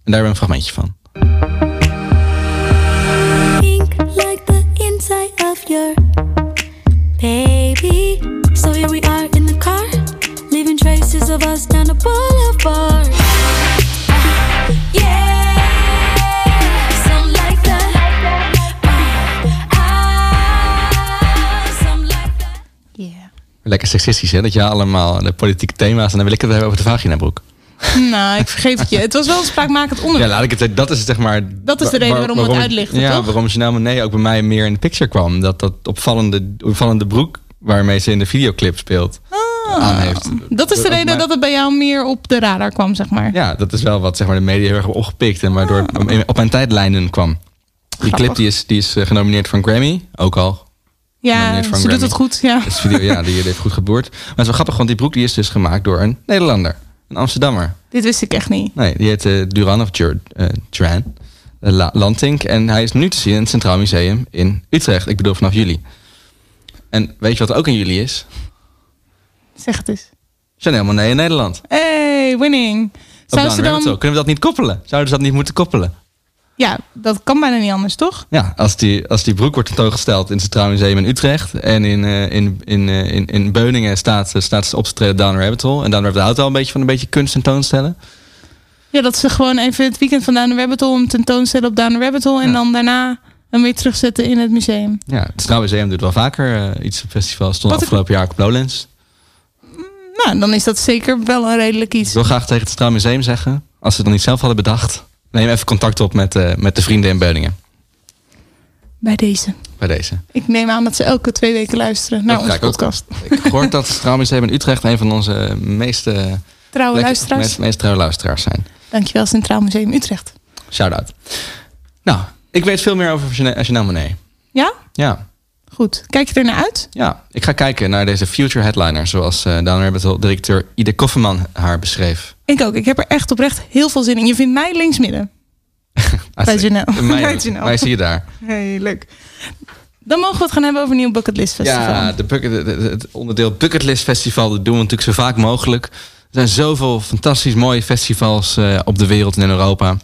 En daar hebben we een fragmentje van. Seksistisch, hè? Dat je allemaal de politieke thema's... en dan wil ik het hebben over de vaginabroek. Nou, ik vergeef het je. Het was wel een spraakmakend Ja, onderwerp. laat ik het zeggen. Dat is zeg maar... Dat is de reden waarom we het uitlichten, Ja, toch? waarom Janelle Monáe ook bij mij meer in de picture kwam. Dat dat opvallende, opvallende broek waarmee ze in de videoclip speelt aan heeft. Dat is de reden dat het bij jou meer op de radar kwam, zeg maar. Ja, dat is wel wat zeg maar, de media heel erg hebben opgepikt. En waardoor Ah. het op mijn tijdlijnen kwam. Die clip die is, die is eh, genomineerd voor een Grammy. Ook al. Ja, ze doet het goed. Ja. Video, ja, die heeft goed geboerd. Maar het is wel grappig, want die broek die is dus gemaakt door een Nederlander. Een Amsterdammer. Dit wist ik echt niet. Nee, die heet eh, Duran of Jur, eh, Duran Lantink. En hij is nu te zien in het Centraal Museum in Utrecht. Ik bedoel vanaf juli. En weet je wat er ook in juli is? Zeg het eens. Chanel Monet in Nederland. Hey, winning. Zou ze dan... Kunnen we dat niet koppelen? Zouden ze dat niet moeten koppelen? Ja, dat kan bijna niet anders, toch? Ja, als die, als die broek wordt tentoongesteld in het Centraal Museum in Utrecht. En in, eh, in, in, eh, in, in Beuningen staat, eh, staat ze op te treden Down Rabbit Hole. En Down Rabbit houdt wel een beetje van een beetje kunst tentoonstellen. Ja, dat ze gewoon even het weekend van Down Rabbit Hole... hem tentoonstellen op Down Rabbit Hole... en dan daarna hem weer terugzetten in het museum. Ja, het Centraal Museum doet wel vaker iets op festivals. Stond Wat ik- afgelopen jaar op Lowlands. Nou, dan is dat zeker wel een redelijk Ik iets. wil graag tegen het Centraal Museum zeggen, als ze het dan niet zelf hadden bedacht, neem even contact op met, eh, met de vrienden in Beuningen. Bij deze. Bij deze. Ik neem aan dat ze elke twee weken luisteren naar onze ook. podcast. Ik gehoord dat Centraal Museum in Utrecht een van onze meeste Trouwe luisteraars. meest, meest trouwe luisteraars zijn. Dankjewel, Centraal Museum Utrecht. Shout-out. Nou, ik weet veel meer over Chanel Monet. Ja? Ja. Goed. Kijk je er naar uit? Ja, ik ga kijken naar deze future headliner, zoals eh Down Rabbit directeur Ide Kofferman haar beschreef. Ik ook. Ik heb er echt oprecht heel veel zin in. Je vindt mij linksmidden. Bij Janelle. Mij, Bij Janelle. mij zie je daar. Hey, leuk. Dan mogen we het gaan hebben over een nieuw Bucketlist Festival. Ja, de bucket, het onderdeel Bucketlist Festival dat doen we natuurlijk zo vaak mogelijk. Er zijn zoveel fantastisch mooie festivals eh, op de wereld en in Europa.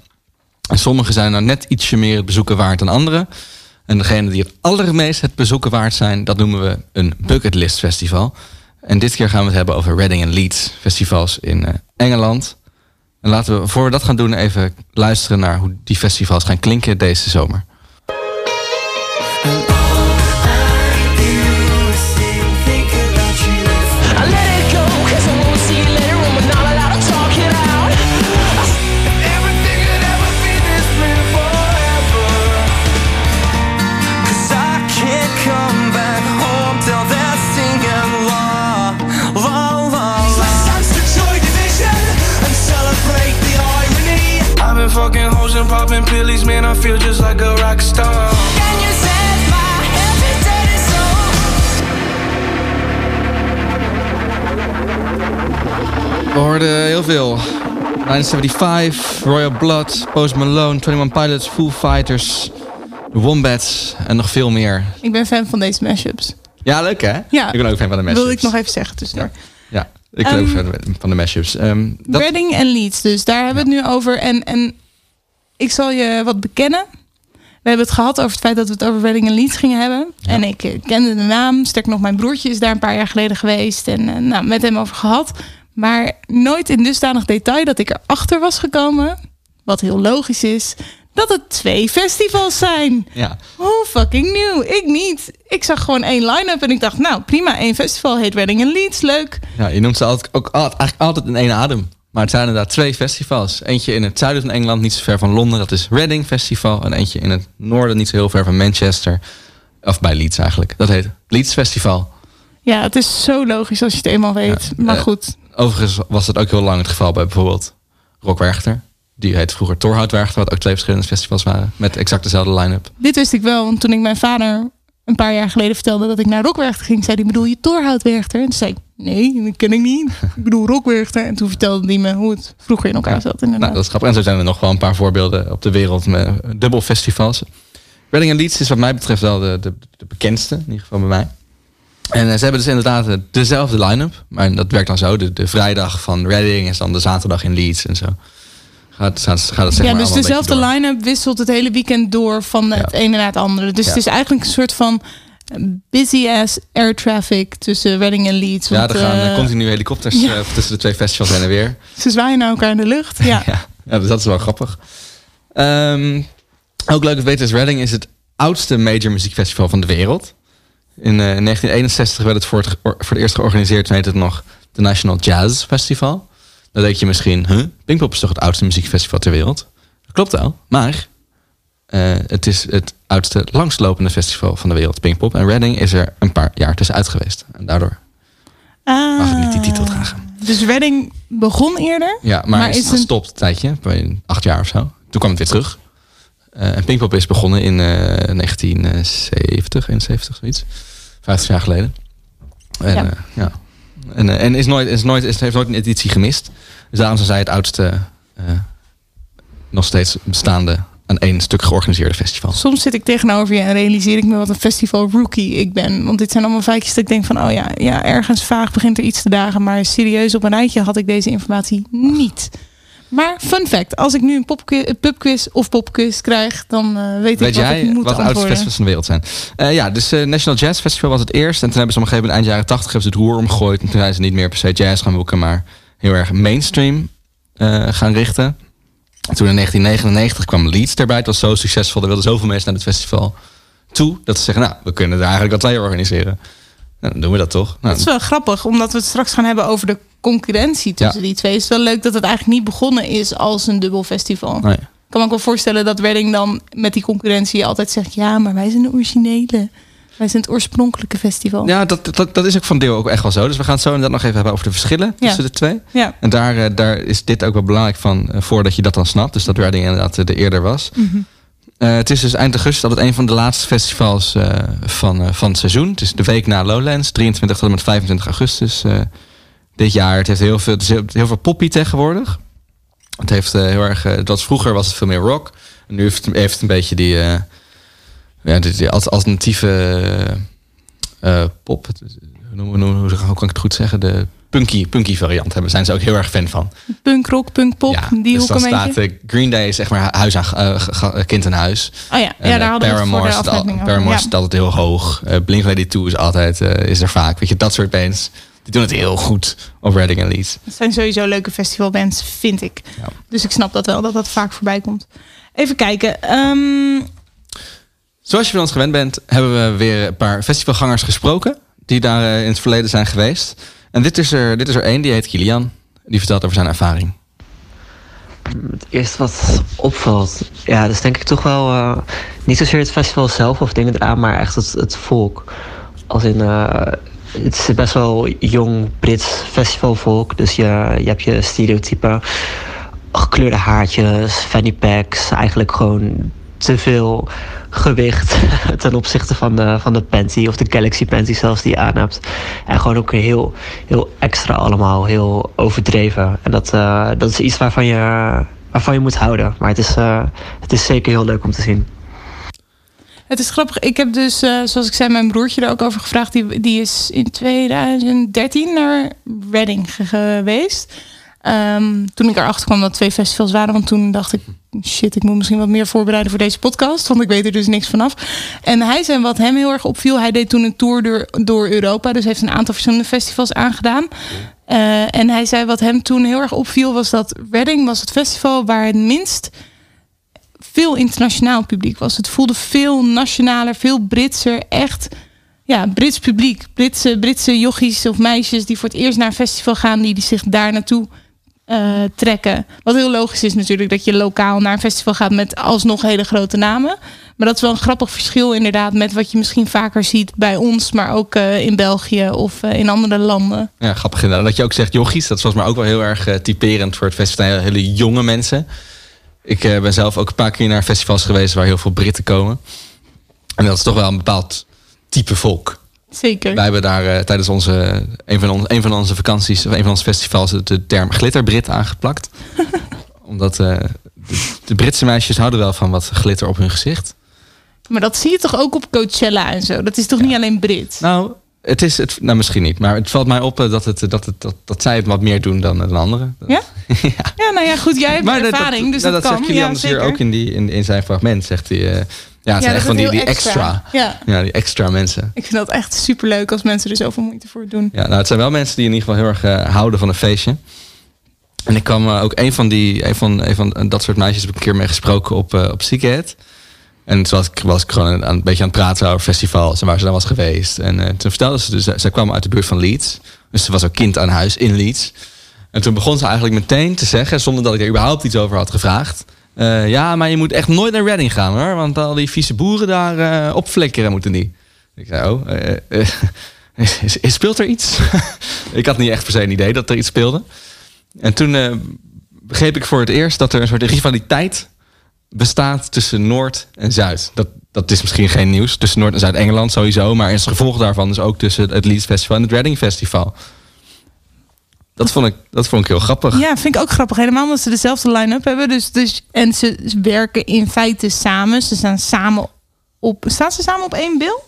En sommige zijn nou net ietsje meer het bezoeken waard dan andere. En degene die het allermeest het bezoeken waard zijn, dat noemen we een Bucketlist Festival. En dit keer gaan we het hebben over Reading en Leeds festivals in eh, Engeland. En laten we, voor we dat gaan doen, even luisteren naar hoe die festivals gaan klinken deze zomer. Feel just like a rock star. Can you set my agitated soul? We hoorden heel veel. 975, Royal Blood, Post Malone, 21 Pilots, Foo Fighters, The Wombats en nog veel meer. Ik ben fan van deze mashups. Ja, leuk hè? Ja. Ik ben ook fan van de mashups. Wil ik nog even zeggen tussendoor. Ja, ik ben ook Ehm, fan van de mashups. Ehm dat, Reading en Leeds, dus daar hebben we het nu over. En, en ik zal je wat bekennen. We hebben het gehad over het feit dat we het over Reading en Leeds gingen hebben. En ik eh, kende de naam. Sterk nog, mijn broertje is daar een paar jaar geleden geweest. En eh, nou, met hem over gehad. Maar nooit in dusdanig detail dat ik erachter was gekomen. Wat heel logisch is. Dat het twee festivals zijn. ja. Hoe fucking nieuw. Ik niet. Ik zag gewoon één line-up en ik dacht, nou prima, één festival heet Reading en Leeds. Leuk. ja, je noemt ze altijd, ook altijd, eigenlijk altijd in één adem. Maar het zijn inderdaad twee festivals. Eentje in het zuiden van Engeland, niet zo ver van Londen. Dat is Reading Festival. En eentje in het noorden, niet zo heel ver van Manchester. Of bij Leeds eigenlijk. Dat heet Leeds Festival. Ja, het is zo logisch als je het eenmaal weet. maar eh, goed. Overigens was dat ook heel lang het geval bij bijvoorbeeld Rock Werchter. Die heet vroeger Torhout Werchter, wat ook twee verschillende festivals waren. Met exact dezelfde line-up. Dit wist ik wel, want toen ik mijn vader een paar jaar geleden vertelde dat ik naar Rockwerchter ging, zei hij, bedoel je Torhoutwerchter? En toen zei ik, nee, dat ken ik niet. Ik bedoel Rockwerchter. En toen vertelde hij me hoe het vroeger in elkaar zat. Inderdaad. Nou, dat is grappig. En zo zijn er nog wel een paar voorbeelden op de wereld met dubbel festivals. Reading en Leeds is wat mij betreft wel de, de, de bekendste, in ieder geval bij mij. En eh, ze hebben dus inderdaad eh, dezelfde line-up. Maar dat werkt dan zo. De, de vrijdag van Reading is dan de zaterdag in Leeds en zo. Gaat, gaat, gaat het zeg ja, maar dus dezelfde line-up wisselt het hele weekend door van het Ja. ene naar het andere. Dus Ja. het is eigenlijk een soort van busy ass air traffic tussen Reading en Leeds. Ja, Want, er gaan eh, eh, continu helikopters ja. eh, tussen de twee festivals heen en weer. Ze zwaaien naar elkaar in de lucht. Ja. Ja, ja dus dat is wel grappig. Ehm, ook leuk te weten is Reading is het oudste major muziekfestival van de wereld. In eh, 1961 werd het voor, het voor het eerst georganiseerd. Toen heette het nog de National Jazz Festival. Dan denk je misschien, huh? Pinkpop is toch het oudste muziekfestival ter wereld? Dat klopt wel, maar het is het oudste langstlopende festival van de wereld, Pinkpop. En Reading is er een paar jaar tussenuit geweest. En daardoor mag het niet die titel dragen. Dus Reading begon eerder. Ja, maar, is, gestopt een tijdje, bij acht jaar of zo. Toen kwam het weer terug. Eh, en Pinkpop is begonnen in eh 1970, 71, zoiets. 50 jaar geleden. En, Ja. En, eh, en is nooit, is nooit, is, heeft nooit een editie gemist. Dus daarom zijn zij het oudste, eh, nog steeds bestaande, aan één stuk georganiseerde festival. Soms zit ik tegenover je en realiseer ik me wat een festival rookie ik ben. Want dit zijn allemaal feitjes dat ik denk van, oh ja, ja, ergens vaag begint er iets te dagen. Maar serieus op een rijtje had ik deze informatie niet. Maar fun fact, als ik nu een pubquiz of popquiz krijg, dan eh, weet, Weet ik wat jij ik moet wat de oudste festivals van de wereld zijn? Eh, ja, dus eh National Jazz Festival was het eerst. En toen hebben ze op een gegeven moment eind jaren 80 hebben ze het roer omgegooid. En toen zijn ze niet meer per se jazz gaan boeken, maar heel erg mainstream gaan richten. En toen in 1999 kwam Leeds erbij. Het was zo succesvol. Er wilden zoveel mensen naar het festival toe. Dat ze zeggen, nou, we kunnen er eigenlijk al twee organiseren. Nou, dan doen we dat toch. Nou, Het is wel grappig, omdat we het straks gaan hebben over de concurrentie tussen Ja. die twee. Het is wel leuk dat het eigenlijk niet begonnen is als een dubbel festival. nee. Ik kan me ook wel voorstellen dat Redding dan met die concurrentie altijd zegt... ja, maar wij zijn de originele. Wij zijn het oorspronkelijke festival. Ja, dat, dat, dat is ook van deel ook echt wel zo. Dus we gaan het zo inderdaad nog even hebben over de verschillen Ja. tussen de twee. Ja. En daar, eh, daar is dit ook wel belangrijk van, eh, voordat je dat dan snapt. Dus dat Reading inderdaad eh, de eerder was. Mhm. Eh, het is dus eind augustus altijd een van de laatste festivals eh, van, eh, van het seizoen. Het is de week na Lowlands, 23 tot en met 25 augustus eh, dit jaar. Het heeft heel veel, het heel, veel poppy tegenwoordig. Het heeft eh, heel erg, eh, het was, vroeger was het veel meer rock. En nu heeft het, heeft het een beetje die, eh, ja, die als- alternatieve eh, eh, pop. Is- Hoe, hoe, hoe kan ik het goed zeggen? De punky, punky variant hebben. Zijn ze ook heel erg fan van. Punk rock, punk pop, Ja, die dus dan staat eh, Green Day is zeg maar huis aan, eh, kind aan huis. Oh ja, En, ja eh, daar hadden we het voor de aflevering. Paramore zit altijd heel hoog. Uh, Blink-182 is altijd eh, is er vaak. Weet je, dat soort bands. Die doen het heel goed op Reading en Leeds. Het zijn sowieso leuke festivalbands, vind ik. Ja. Dus ik snap dat wel, dat dat vaak voorbij komt. Even kijken. ehm, Zoals je van ons gewend bent, hebben we weer een paar festivalgangers gesproken. Die daar eh, in het verleden zijn geweest. En dit is er, dit is er één, die heet Kilian. Die vertelt over zijn ervaring. Het eerste wat opvalt, ja, dat is denk ik toch wel eh, niet zozeer het festival zelf of dingen eraan, maar echt het, het volk. Als in, eh, het is best wel jong Brits festivalvolk, dus je, je hebt je stereotype gekleurde haartjes, fanny packs, eigenlijk gewoon te veel gewicht ten opzichte van de, van de of de Galaxy panty zelfs die je aan hebt. En gewoon ook heel, heel extra allemaal, heel overdreven. En dat, eh, dat is iets waarvan je, waarvan je moet houden. Maar het is, eh, het is zeker heel leuk om te zien. Het is grappig. Ik heb dus, eh, zoals ik zei, mijn broertje er ook over gevraagd. Die, die is in 2013 naar Reading ge- geweest. Ehm, toen ik erachter kwam dat twee festivals waren. Want toen dacht ik, shit, ik moet misschien wat meer voorbereiden voor deze podcast. Want ik weet er dus niks vanaf. En hij zei wat hem heel erg opviel. Hij deed toen een tour door, door Europa. Dus heeft een aantal verschillende festivals aangedaan. Eh, en hij zei wat hem toen heel erg opviel was dat Reading was het festival waar het minst veel internationaal publiek was. Het voelde veel nationaler, veel Britser. Echt, ja, Brits publiek. Britse, Britse jochies of meisjes die voor het eerst naar een festival gaan, die, die zich daar naartoe eh, trekken. Wat heel logisch is natuurlijk dat je lokaal naar een festival gaat met alsnog hele grote namen. Maar dat is wel een grappig verschil inderdaad met wat je misschien vaker ziet bij ons, maar ook eh, in België of eh, in andere landen. Ja, grappig inderdaad. Dat je ook zegt jochies, dat is volgens mij ook wel heel erg typerend voor het festival. Hele jonge mensen. Ik ben zelf ook een paar keer naar festivals geweest waar heel veel Britten komen. En dat is toch wel een bepaald type volk. Zeker. Wij hebben daar eh, tijdens onze, een, van onze, een van onze vakanties, of een van onze festivals, de term glitterbrit aangeplakt. Omdat eh, de, de Britse meisjes houden wel van wat glitter op hun gezicht. Maar dat zie je toch ook op Coachella en zo? Dat is toch niet alleen Brits? Nou, het is het, nou misschien niet, maar het valt mij op eh, dat, het, dat, het, dat, dat zij het wat meer doen dan, dan anderen. Ja? ja? nou ja, goed. Jij hebt Maar dat- ervaring, dus nou, dat, dat kan. zegt Kilian ja, dus hier ook in, die, in, in zijn fragment. Zegt hij, ja, het zijn echt van die, die extra. Ja. Ja, die extra mensen. Ik vind dat echt superleuk als mensen er zoveel moeite voor doen. Ja, nou, het zijn wel mensen die in ieder geval heel erg eh, houden van een feestje. En ik kwam eh, ook een van, die, een van, een van dat soort meisjes heb ik een keer mee gesproken op, eh op. En toen was ik, was ik gewoon een beetje aan het praten over festivals en waar ze dan was geweest. En toen vertelde ze dus, zij kwam uit de buurt van Leeds. Dus ze was ook kind aan huis in Leeds. En toen begon ze eigenlijk meteen te zeggen, zonder dat ik er überhaupt iets over had gevraagd. Eh, ja, maar je moet echt nooit naar Reading gaan hoor. Want al die vieze boeren daar eh opflikkeren moeten die. Ik zei, oh, eh, is, is- is- speelt er iets? ik had niet echt per se een idee dat er iets speelde. En toen begreep ik voor het eerst dat er een soort rivaliteit bestaat tussen Noord en Zuid. Dat, dat is misschien geen nieuws. Tussen Noord en Zuid-Engeland sowieso. Maar als gevolg daarvan dus ook tussen het Leeds Festival en het Reading Festival. Dat vond ik, dat vond ik heel grappig. Ja, vind ik ook grappig. Helemaal omdat ze dezelfde line-up hebben. Dus, dus, en ze werken in feite samen. Ze staan samen op... Staan ze samen op één bil?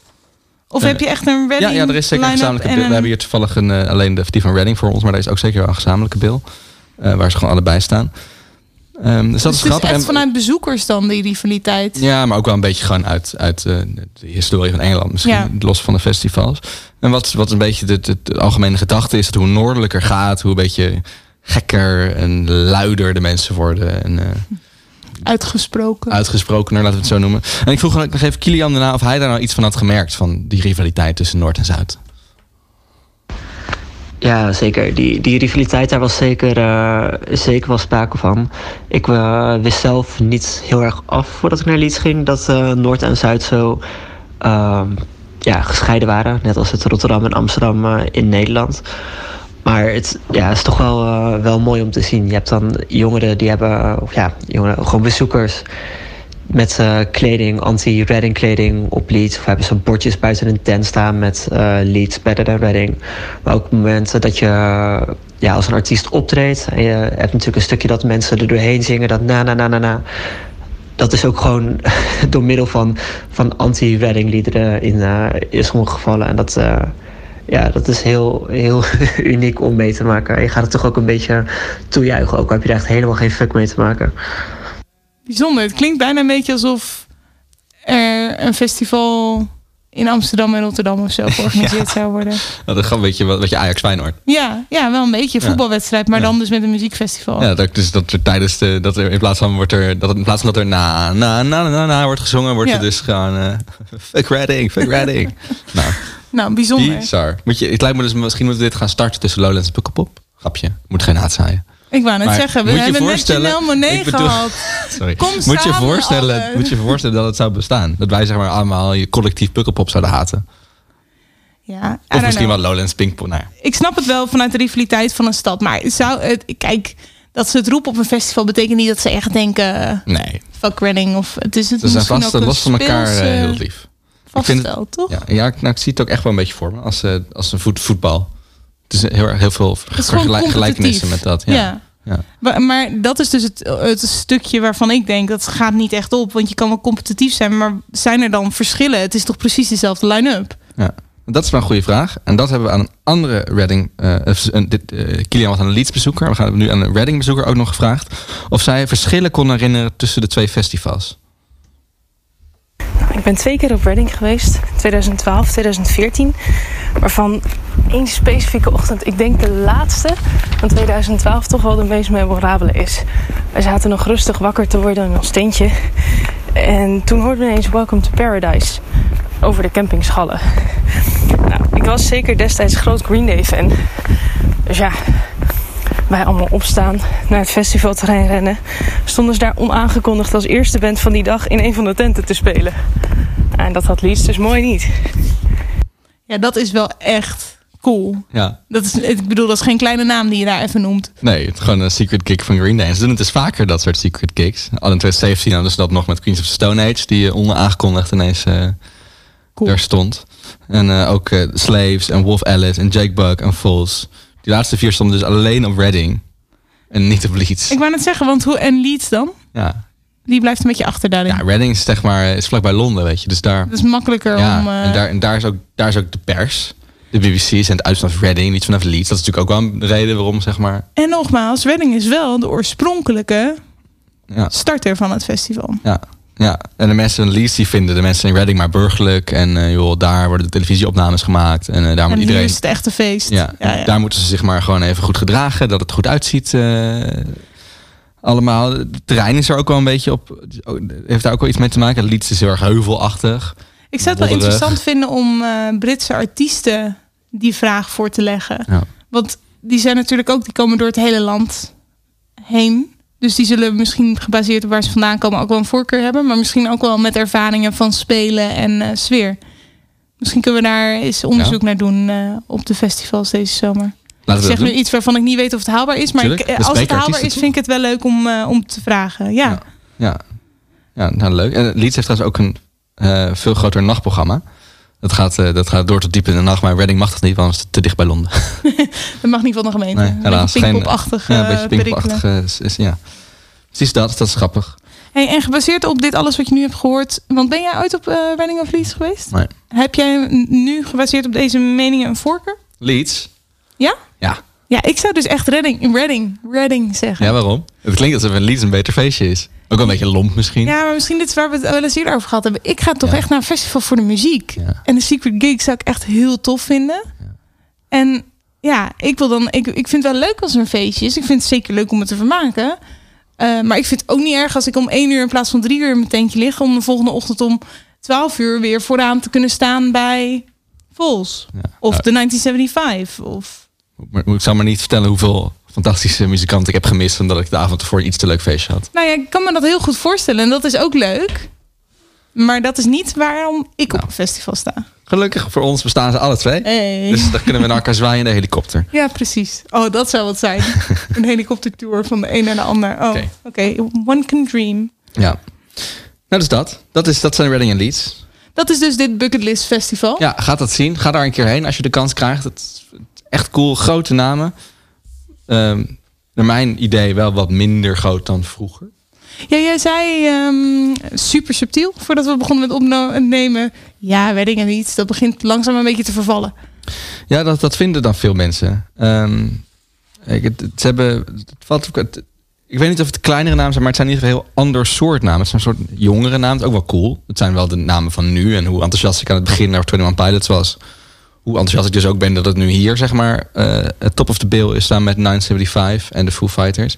Of Eh, heb je echt een Reading Ja, ja, er is zeker een gezamenlijke en bil. We hebben hier toevallig een, eh, alleen de, die van Reading voor ons. Maar er is ook zeker een gezamenlijke bil. eh, waar ze gewoon allebei staan. Ehm, dus dat Dus is het is grappig. echt En- vanuit bezoekers dan, die rivaliteit. Ja, maar ook wel een beetje gewoon uit, uit eh, de historie van Engeland. Misschien Ja. los van de festivals. En wat, wat een beetje de, de, de algemene gedachte is... dat hoe noordelijker gaat, hoe een beetje gekker en luider de mensen worden. En eh, Uitgesproken. uitgesprokener, laten we het zo noemen. En ik vroeg nog even Kilian daarna of hij daar nou iets van had gemerkt... van die rivaliteit tussen Noord en Zuid. Ja, zeker. Die, die rivaliteit daar was zeker, eh, zeker wel sprake van. Ik eh, wist zelf niet heel erg af voordat ik naar Leeds ging dat eh, Noord en Zuid zo ehm, ja, gescheiden waren. Net als het Rotterdam en Amsterdam in Nederland. Maar het ja, is toch wel, wel mooi om te zien. Je hebt dan jongeren die hebben, of ja, jongeren, gewoon bezoekers met eh, kleding, anti-Reading kleding op Leeds. Of hebben ze bordjes buiten een tent staan met eh Leeds better than Reading. Maar ook momenten dat je ja, als een artiest optreedt. En je hebt natuurlijk een stukje dat mensen er doorheen zingen. Dat na na na na na. Dat is ook gewoon door middel van, van anti-Reading liederen in, eh, in sommige gevallen. En dat, ja, dat is heel, heel uniek om mee te maken. Je gaat het toch ook een beetje toejuichen. Ook al heb je er echt helemaal geen fuck mee te maken. Bijzonder. Het klinkt bijna een beetje alsof er een festival in Amsterdam en Rotterdam of zo georganiseerd zou worden. Nou, dat is gewoon een beetje wat, wat je Ajax Feyenoord. Ja, ja, wel een beetje. Voetbalwedstrijd, maar dan dus met een muziekfestival. Ja, dat, dus dat er tijdens de, dat er in plaats van wordt er, dat in plaats van dat er na, na, na, na, na wordt gezongen, wordt Ja. er dus gewoon, eh fuck Reading, fuck Reading. nou, Nou, bijzonder. bizar. Moet je, het lijkt me dus, misschien moeten we dit gaan starten tussen Lowlands en Pukkelpop. Grapje, moet geen haat zaaien. Ik wou net Maar zeggen, we hebben net Monet ik bedoel- gehad. Sorry. Kom moet, je voorstellen, alle. moet je voorstellen dat het zou bestaan? Dat wij zeg maar allemaal je collectief Pukkelpop zouden haten. Ja, Of misschien know. wel Lowlands Pinkpop. Nou ja. Ik snap het wel vanuit de rivaliteit van een stad. Maar zou het, kijk, dat ze het roepen op een festival betekent niet dat ze echt denken... Nee, Fuck Reading. Of het is het ze zijn vast een los van elkaar eh, heel lief. Ik vind het- Vaststel, toch? Ja, ja ik, nou, ik zie het ook echt wel een beetje voor me als, eh, als een voet, voetbal. Het is heel, erg- heel veel vergelijk- gelijkenissen met dat. Ja. Ja. Ja. Maar, maar dat is dus het, het stukje waarvan ik denk dat gaat niet echt op. Want je kan wel competitief zijn, maar zijn er dan verschillen? Het is toch precies dezelfde line-up? Ja, dat is wel een goede vraag. En dat hebben we aan een andere Reading... eh, of een- dit, eh, Kilian was aan een Leeds bezoeker. We gaan nu aan een Reading bezoeker ook nog gevraagd... of zij verschillen kon herinneren tussen de twee festivals. Ik ben twee keer op Reading geweest, 2012, 2014. Waarvan één specifieke ochtend, ik denk de laatste van 2012, toch wel de meest memorabele is. Wij zaten nog rustig wakker te worden in ons tentje. En toen hoorden we ineens Welcome to Paradise over de campingschallen. Nou, ik was zeker destijds groot Green Day fan. Dus ja, wij allemaal opstaan, naar het festivalterrein rennen. Stonden ze daar onaangekondigd als eerste band van die dag in een van de tenten te spelen. En dat had Leeds dus mooi niet. Ja, dat is wel echt cool. Ja. Dat is, ik bedoel, dat is geen kleine naam die je daar even noemt. Nee, het is gewoon een secret kick van Green Day. En ze doen het dus vaker, dat soort secret kicks. Al in 2017 hadden ze dat nog met Queens of the Stone Age... die eh, onaangekondigd ineens eh daar stond. En eh, ook eh, Slaves en Wolf Alice en Jake Bug en Falls. Die laatste vier stonden dus alleen op Reading. En niet op Leeds. Ik wou net zeggen, want hoe en Leeds dan? Ja. Die blijft een beetje achter daarin. ja, Reading is zeg maar is vlakbij Londen, weet je. Dus daar... Dat is makkelijker Ja, om... eh, en, daar, en daar, is ook, daar is ook de pers. De BBC zendt uit vanaf Reading, niet vanaf Leeds. Dat is natuurlijk ook wel een reden waarom, zeg maar... En nogmaals, Reading is wel de oorspronkelijke Ja. starter van het festival. Ja, ja. en de mensen in Leeds die vinden de mensen in Reading maar burgerlijk. En eh, joh, daar worden de televisieopnames gemaakt. En eh, daar moet en iedereen... hier is het echte feest. ja, ja, ja. daar moeten ze zich maar gewoon even goed gedragen. Dat het goed uitziet. eh, allemaal. Het terrein is er ook wel een beetje op... Heeft daar ook wel iets mee te maken. Leeds is heel erg heuvelachtig. Ik zou het wel interessant vinden om Britse artiesten die vraag voor te leggen. Ja. Want die zijn natuurlijk ook, die komen door het hele land heen. Dus die zullen misschien gebaseerd op waar ze vandaan komen ook wel een voorkeur hebben. Maar misschien ook wel met ervaringen van spelen en eh, sfeer. Misschien kunnen we daar eens onderzoek naar doen eh, op de festivals deze zomer. Laten ik zeg nu iets waarvan ik niet weet of het haalbaar is. Maar ik, als het haalbaar is, vind ik het wel leuk om, eh, om te vragen. Ja. Ja, ja nou, leuk. En Leeds heeft trouwens ook een veel groter nachtprogramma. Dat gaat, eh, dat gaat door tot diep in de nacht. Maar Reading mag dat niet, want het is te dicht bij Londen. dat mag niet van de gemeente. Nee, een helaas. beetje Geen- pinkpopachtig. Ja, een eh, beetje pinkpopachtig. is- is- ja. Precies dat, dat is grappig. Hey, en gebaseerd op dit alles wat je nu hebt gehoord, want ben jij ooit op eh Reading of Leeds geweest? Nee. Heb jij nu gebaseerd op deze meningen een voorkeur? Leeds? Ja? Ja. Ja, ik zou dus echt Reading, Reading, Reading zeggen. Ja, waarom? Het klinkt alsof een Leeds een beter feestje is. Ook wel een beetje lomp misschien. Ja, maar misschien dit is waar we het wel eens eerder over gehad hebben. Ik ga toch echt naar een festival voor de muziek. En de Secret Gig zou ik echt heel tof vinden. En ja, ik wil dan. Ik, ik vind het wel leuk als er een feestje is. Ik vind het zeker leuk om het te vermaken. Eh, maar ik vind het ook niet erg als ik om één uur in plaats van drie uur in mijn tentje lig. Om de volgende ochtend om 12 uur weer vooraan te kunnen staan bij Vols. Of Ja. de 1975. Of ik zou maar niet vertellen hoeveel fantastische muzikanten ik heb gemist. Omdat ik de avond ervoor een iets te leuk feestje had. Nou ja, ik kan me dat heel goed voorstellen. En dat is ook leuk. Maar dat is niet waarom ik op een festival sta. Gelukkig voor ons bestaan ze alle twee. Hey. Dus dan kunnen we naar elkaar zwaaien in de helikopter. Ja, precies. Oh, dat zou wat zijn. een helikoptertour van de een naar de ander. Oh, oké. One can dream. Ja. Nou, dus dat. Dat, is, dat zijn Reading en Leeds. Dat is dus dit Bucketlist Festival. Ja, ga dat zien. Ga daar een keer heen als je de kans krijgt. Het echt cool. Grote namen. Ehm, naar mijn idee wel wat minder groot dan vroeger. Ja, jij zei ehm, super subtiel voordat we begonnen met opnemen. Ja, wedding en iets. Dat begint langzaam een beetje te vervallen. Ja, dat, dat vinden dan veel mensen. Ehm, ik, het, het- ze hebben, het valt het- ik weet niet of het kleinere namen zijn, maar het zijn in ieder geval heel ander soort namen. Het zijn een soort jongere namen. Ook wel cool. Het zijn wel de namen van nu. En hoe enthousiast ik aan het begin naar 21 Pilots was. Hoe enthousiast ik dus ook ben dat het nu hier, zeg maar, het top of the bill is staan met 975 en de Foo Fighters.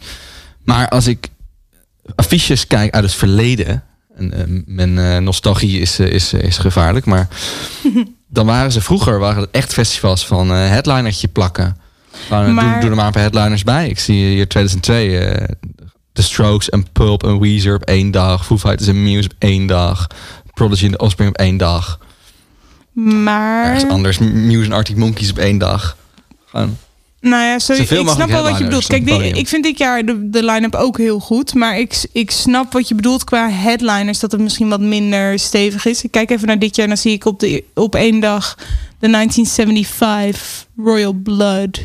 Maar als ik affiches kijk uit het verleden. En, eh, mijn eh, nostalgie is, is, is gevaarlijk, maar dan waren ze vroeger waren het echt festivals van headlinertje plakken. Maar- doe, doe er maar een paar headliners bij. Ik zie hier 2002 eh The Strokes en Pulp en Weezer op één dag. Foo Fighters en Muse op één dag. Prodigy en The Offspring op één dag. Maar, Ergens anders. Muse en Arctic Monkeys op één dag. Gewoon. nou ja, sorry, Zoveel ik snap wel wat je bedoelt. Kijk, die- ik vind dit jaar de, de line-up ook heel goed. Maar ik, ik snap wat je bedoelt qua headliners. Dat het misschien wat minder stevig is. Ik kijk even naar dit jaar. Dan zie ik op, de, op één dag de 1975 Royal Blood.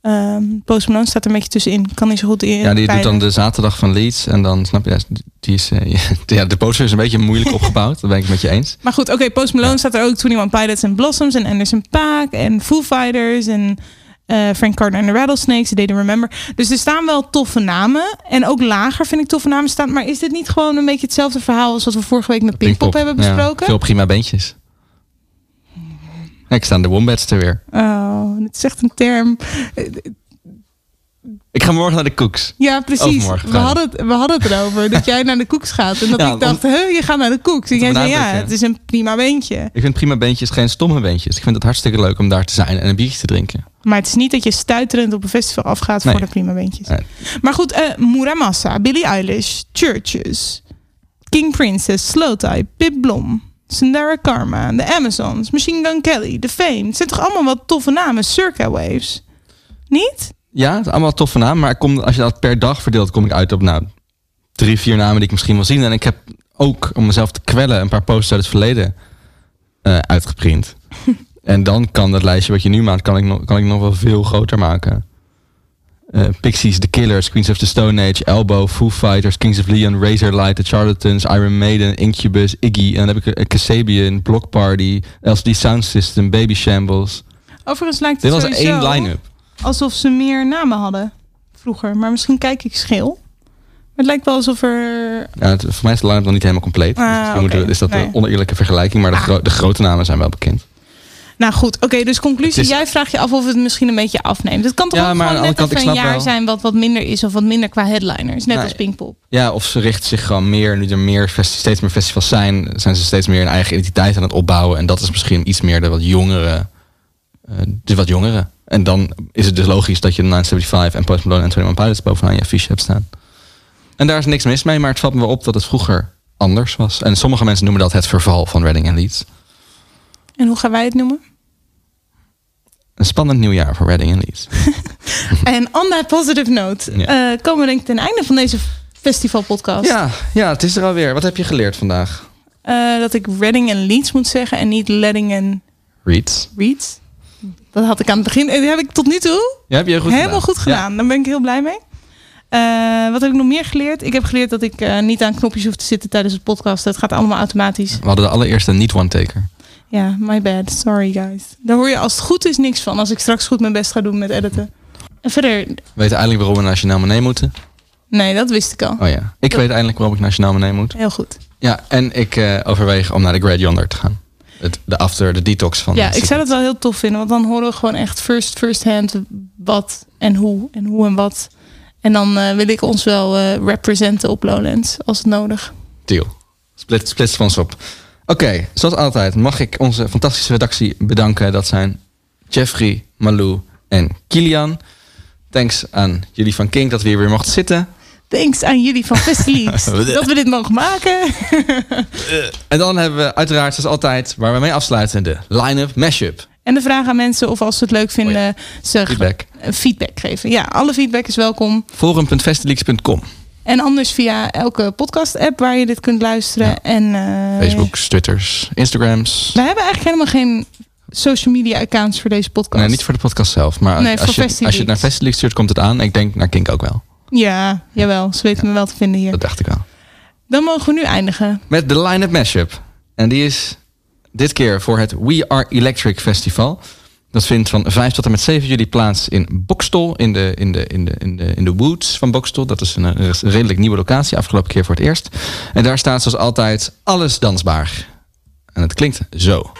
Ehm Post Malone staat er een beetje tussenin. Kan niet zo goed in. Ja, die doet dan de zaterdag van Leeds. En dan, snap je, die is, eh, ja, de poster is een beetje moeilijk opgebouwd. Dat ben ik met je eens. Maar goed, oké, Post Malone staat er ook 21 Pilots en Blossoms en Anderson Paak en Foo Fighters en eh, Frank Carter en de Rattlesnakes, They Didn't Remember. Dus er staan wel toffe namen en ook lager vind ik toffe namen staan. Maar is dit niet gewoon een beetje hetzelfde verhaal als wat we vorige week met Pinkpop hebben besproken? Ja, veel prima beentjes. Kijk, staan de Wombats er weer. Oh, dit is echt een term. Ik ga morgen naar de Cooks. Ja, precies. We hadden, het, we hadden het erover dat jij naar de koeks gaat. En dat Ja, ik dacht, je gaat naar de koeks. En jij zei, ja, het is een prima beentje. Ik vind prima beentjes geen stomme beentjes. Ik vind het hartstikke leuk om daar te zijn en een biertje te drinken. Maar het is niet dat je stuiterend op een festival afgaat Nee. voor de prima beentjes. Nee. Maar goed, eh Muramasa, Billie Eilish, Churches, King Princess, Slowthai, Pip Blom, Sundara Karma, The Amazons, Machine Gun Kelly, The Fame. Het zijn toch allemaal wat toffe namen? Circa Waves. Niet? Ja, het is allemaal toffe naam. Maar ik kom, als je dat per dag verdeelt, kom ik uit op nou, drie, vier namen die ik misschien wil zien. En ik heb ook, om mezelf te kwellen, een paar posters uit het verleden eh, uitgeprint. en dan kan dat lijstje wat je nu maakt, kan ik nog, kan ik nog wel veel groter maken. Eh, Pixies, The Killers, Queens of the Stone Age, Elbow, Foo Fighters, Kings of Leon, Razorlight, The Charlatans, Iron Maiden, Incubus, Iggy. En dan heb ik Kasabian, Block Party, LCD Sound System, Baby Shambles. Overigens lijkt Dit het was sowieso één line-up. alsof ze meer namen hadden vroeger. Maar misschien kijk ik scheel. Maar het lijkt wel alsof er... Ja, het, voor mij is de line-up nog niet helemaal compleet. Ah, dus we- is dat Nee. een oneerlijke vergelijking. Maar de, gro- de grote namen zijn wel bekend. Nou goed, oké, dus conclusie. Is- Jij vraagt je af of het misschien een beetje afneemt. Het kan toch Ja, ook gewoon net kant, een jaar wel. zijn wat wat minder is of wat minder qua headliners. Net Nee. als Pinkpop. Ja, of ze richten zich gewoon meer, nu er meer steeds meer festivals zijn, zijn ze steeds meer een eigen identiteit aan het opbouwen. En dat is misschien iets meer de wat jongere. eh, de wat jongere. En dan is het dus logisch dat je de 975 en Post Malone en 21 Pilots bovenaan je affiche hebt staan. En daar is niks mis mee, maar het valt me op dat het vroeger anders was. En sommige mensen noemen dat het verval van Reading en Leeds. En hoe gaan wij het noemen? Een spannend nieuwjaar voor Reading en Leeds. En on that positive note Ja. eh, komen we denk ik ten einde van deze festivalpodcast. Ja, ja, het is er alweer. Wat heb je geleerd vandaag? Eh, dat ik Reading en Leeds moet zeggen en niet Ledding en Reeds. Reeds. Dat had ik aan het begin. eh, Die heb ik tot nu toe Ja, heb je goed helemaal gedaan. goed gedaan. Daar ben ik heel blij mee. Eh, wat heb ik nog meer geleerd? Ik heb geleerd dat ik eh, niet aan knopjes hoef te zitten tijdens het podcast. Het gaat allemaal automatisch. We hadden de allereerste niet-one-taker. Ja, my bad. Sorry guys. Daar hoor je als het goed is niks van. Als ik straks goed mijn best ga doen met editen. En verder, We weten eindelijk waarom we Nationaal Monee moeten. nee, dat wist ik al. Oh ja. Ik weet eindelijk waarom ik Nationaal Monee moet. Heel goed. Ja, en ik eh, overweeg om naar de Great Yonder te gaan. Het, de after, de detox van. Ja, ik zou dat wel heel tof vinden. Want dan horen we gewoon echt first, first hand wat en hoe en hoe en wat. En dan eh, wil ik ons wel eh representen op Lowlands als het nodig. Deal. Split, splits van ons op. Oké, zoals altijd mag ik onze fantastische redactie bedanken. Dat zijn Jeffrey, Malou en Kilian. Thanks aan jullie van King dat we hier weer mochten zitten. Thanks aan jullie van Festileaks dat we dit mogen maken. En dan hebben we uiteraard, zoals altijd, waar we mee afsluiten, de line-up mashup. En de vraag aan mensen of als ze het leuk vinden, ze Feedback. eh, feedback geven. Ja, alle feedback is welkom. Forum.festileaks.com. En anders via elke podcast-app waar je dit kunt luisteren. En, eh, Facebooks, Twitters, Instagrams. We hebben eigenlijk helemaal geen social media accounts voor deze podcast. Nee, niet voor de podcast zelf. Maar Nee, als, je, als je het naar Festileaks stuurt, komt het aan. Ik denk naar Kink ook wel. Ja, jawel. Ze weten me wel te vinden hier. Dat dacht ik al. Dan mogen we nu eindigen. Met de line-up mashup. En die is dit keer voor het We Are Electric Festival. Dat vindt van 5 tot en met 7 juli plaats in Bokstol. In de, in de, in de, in de, in de Woods van Bokstol. Dat is een, redelijk nieuwe locatie. Afgelopen keer voor het eerst. En daar staat zoals altijd alles dansbaar. En het klinkt zo.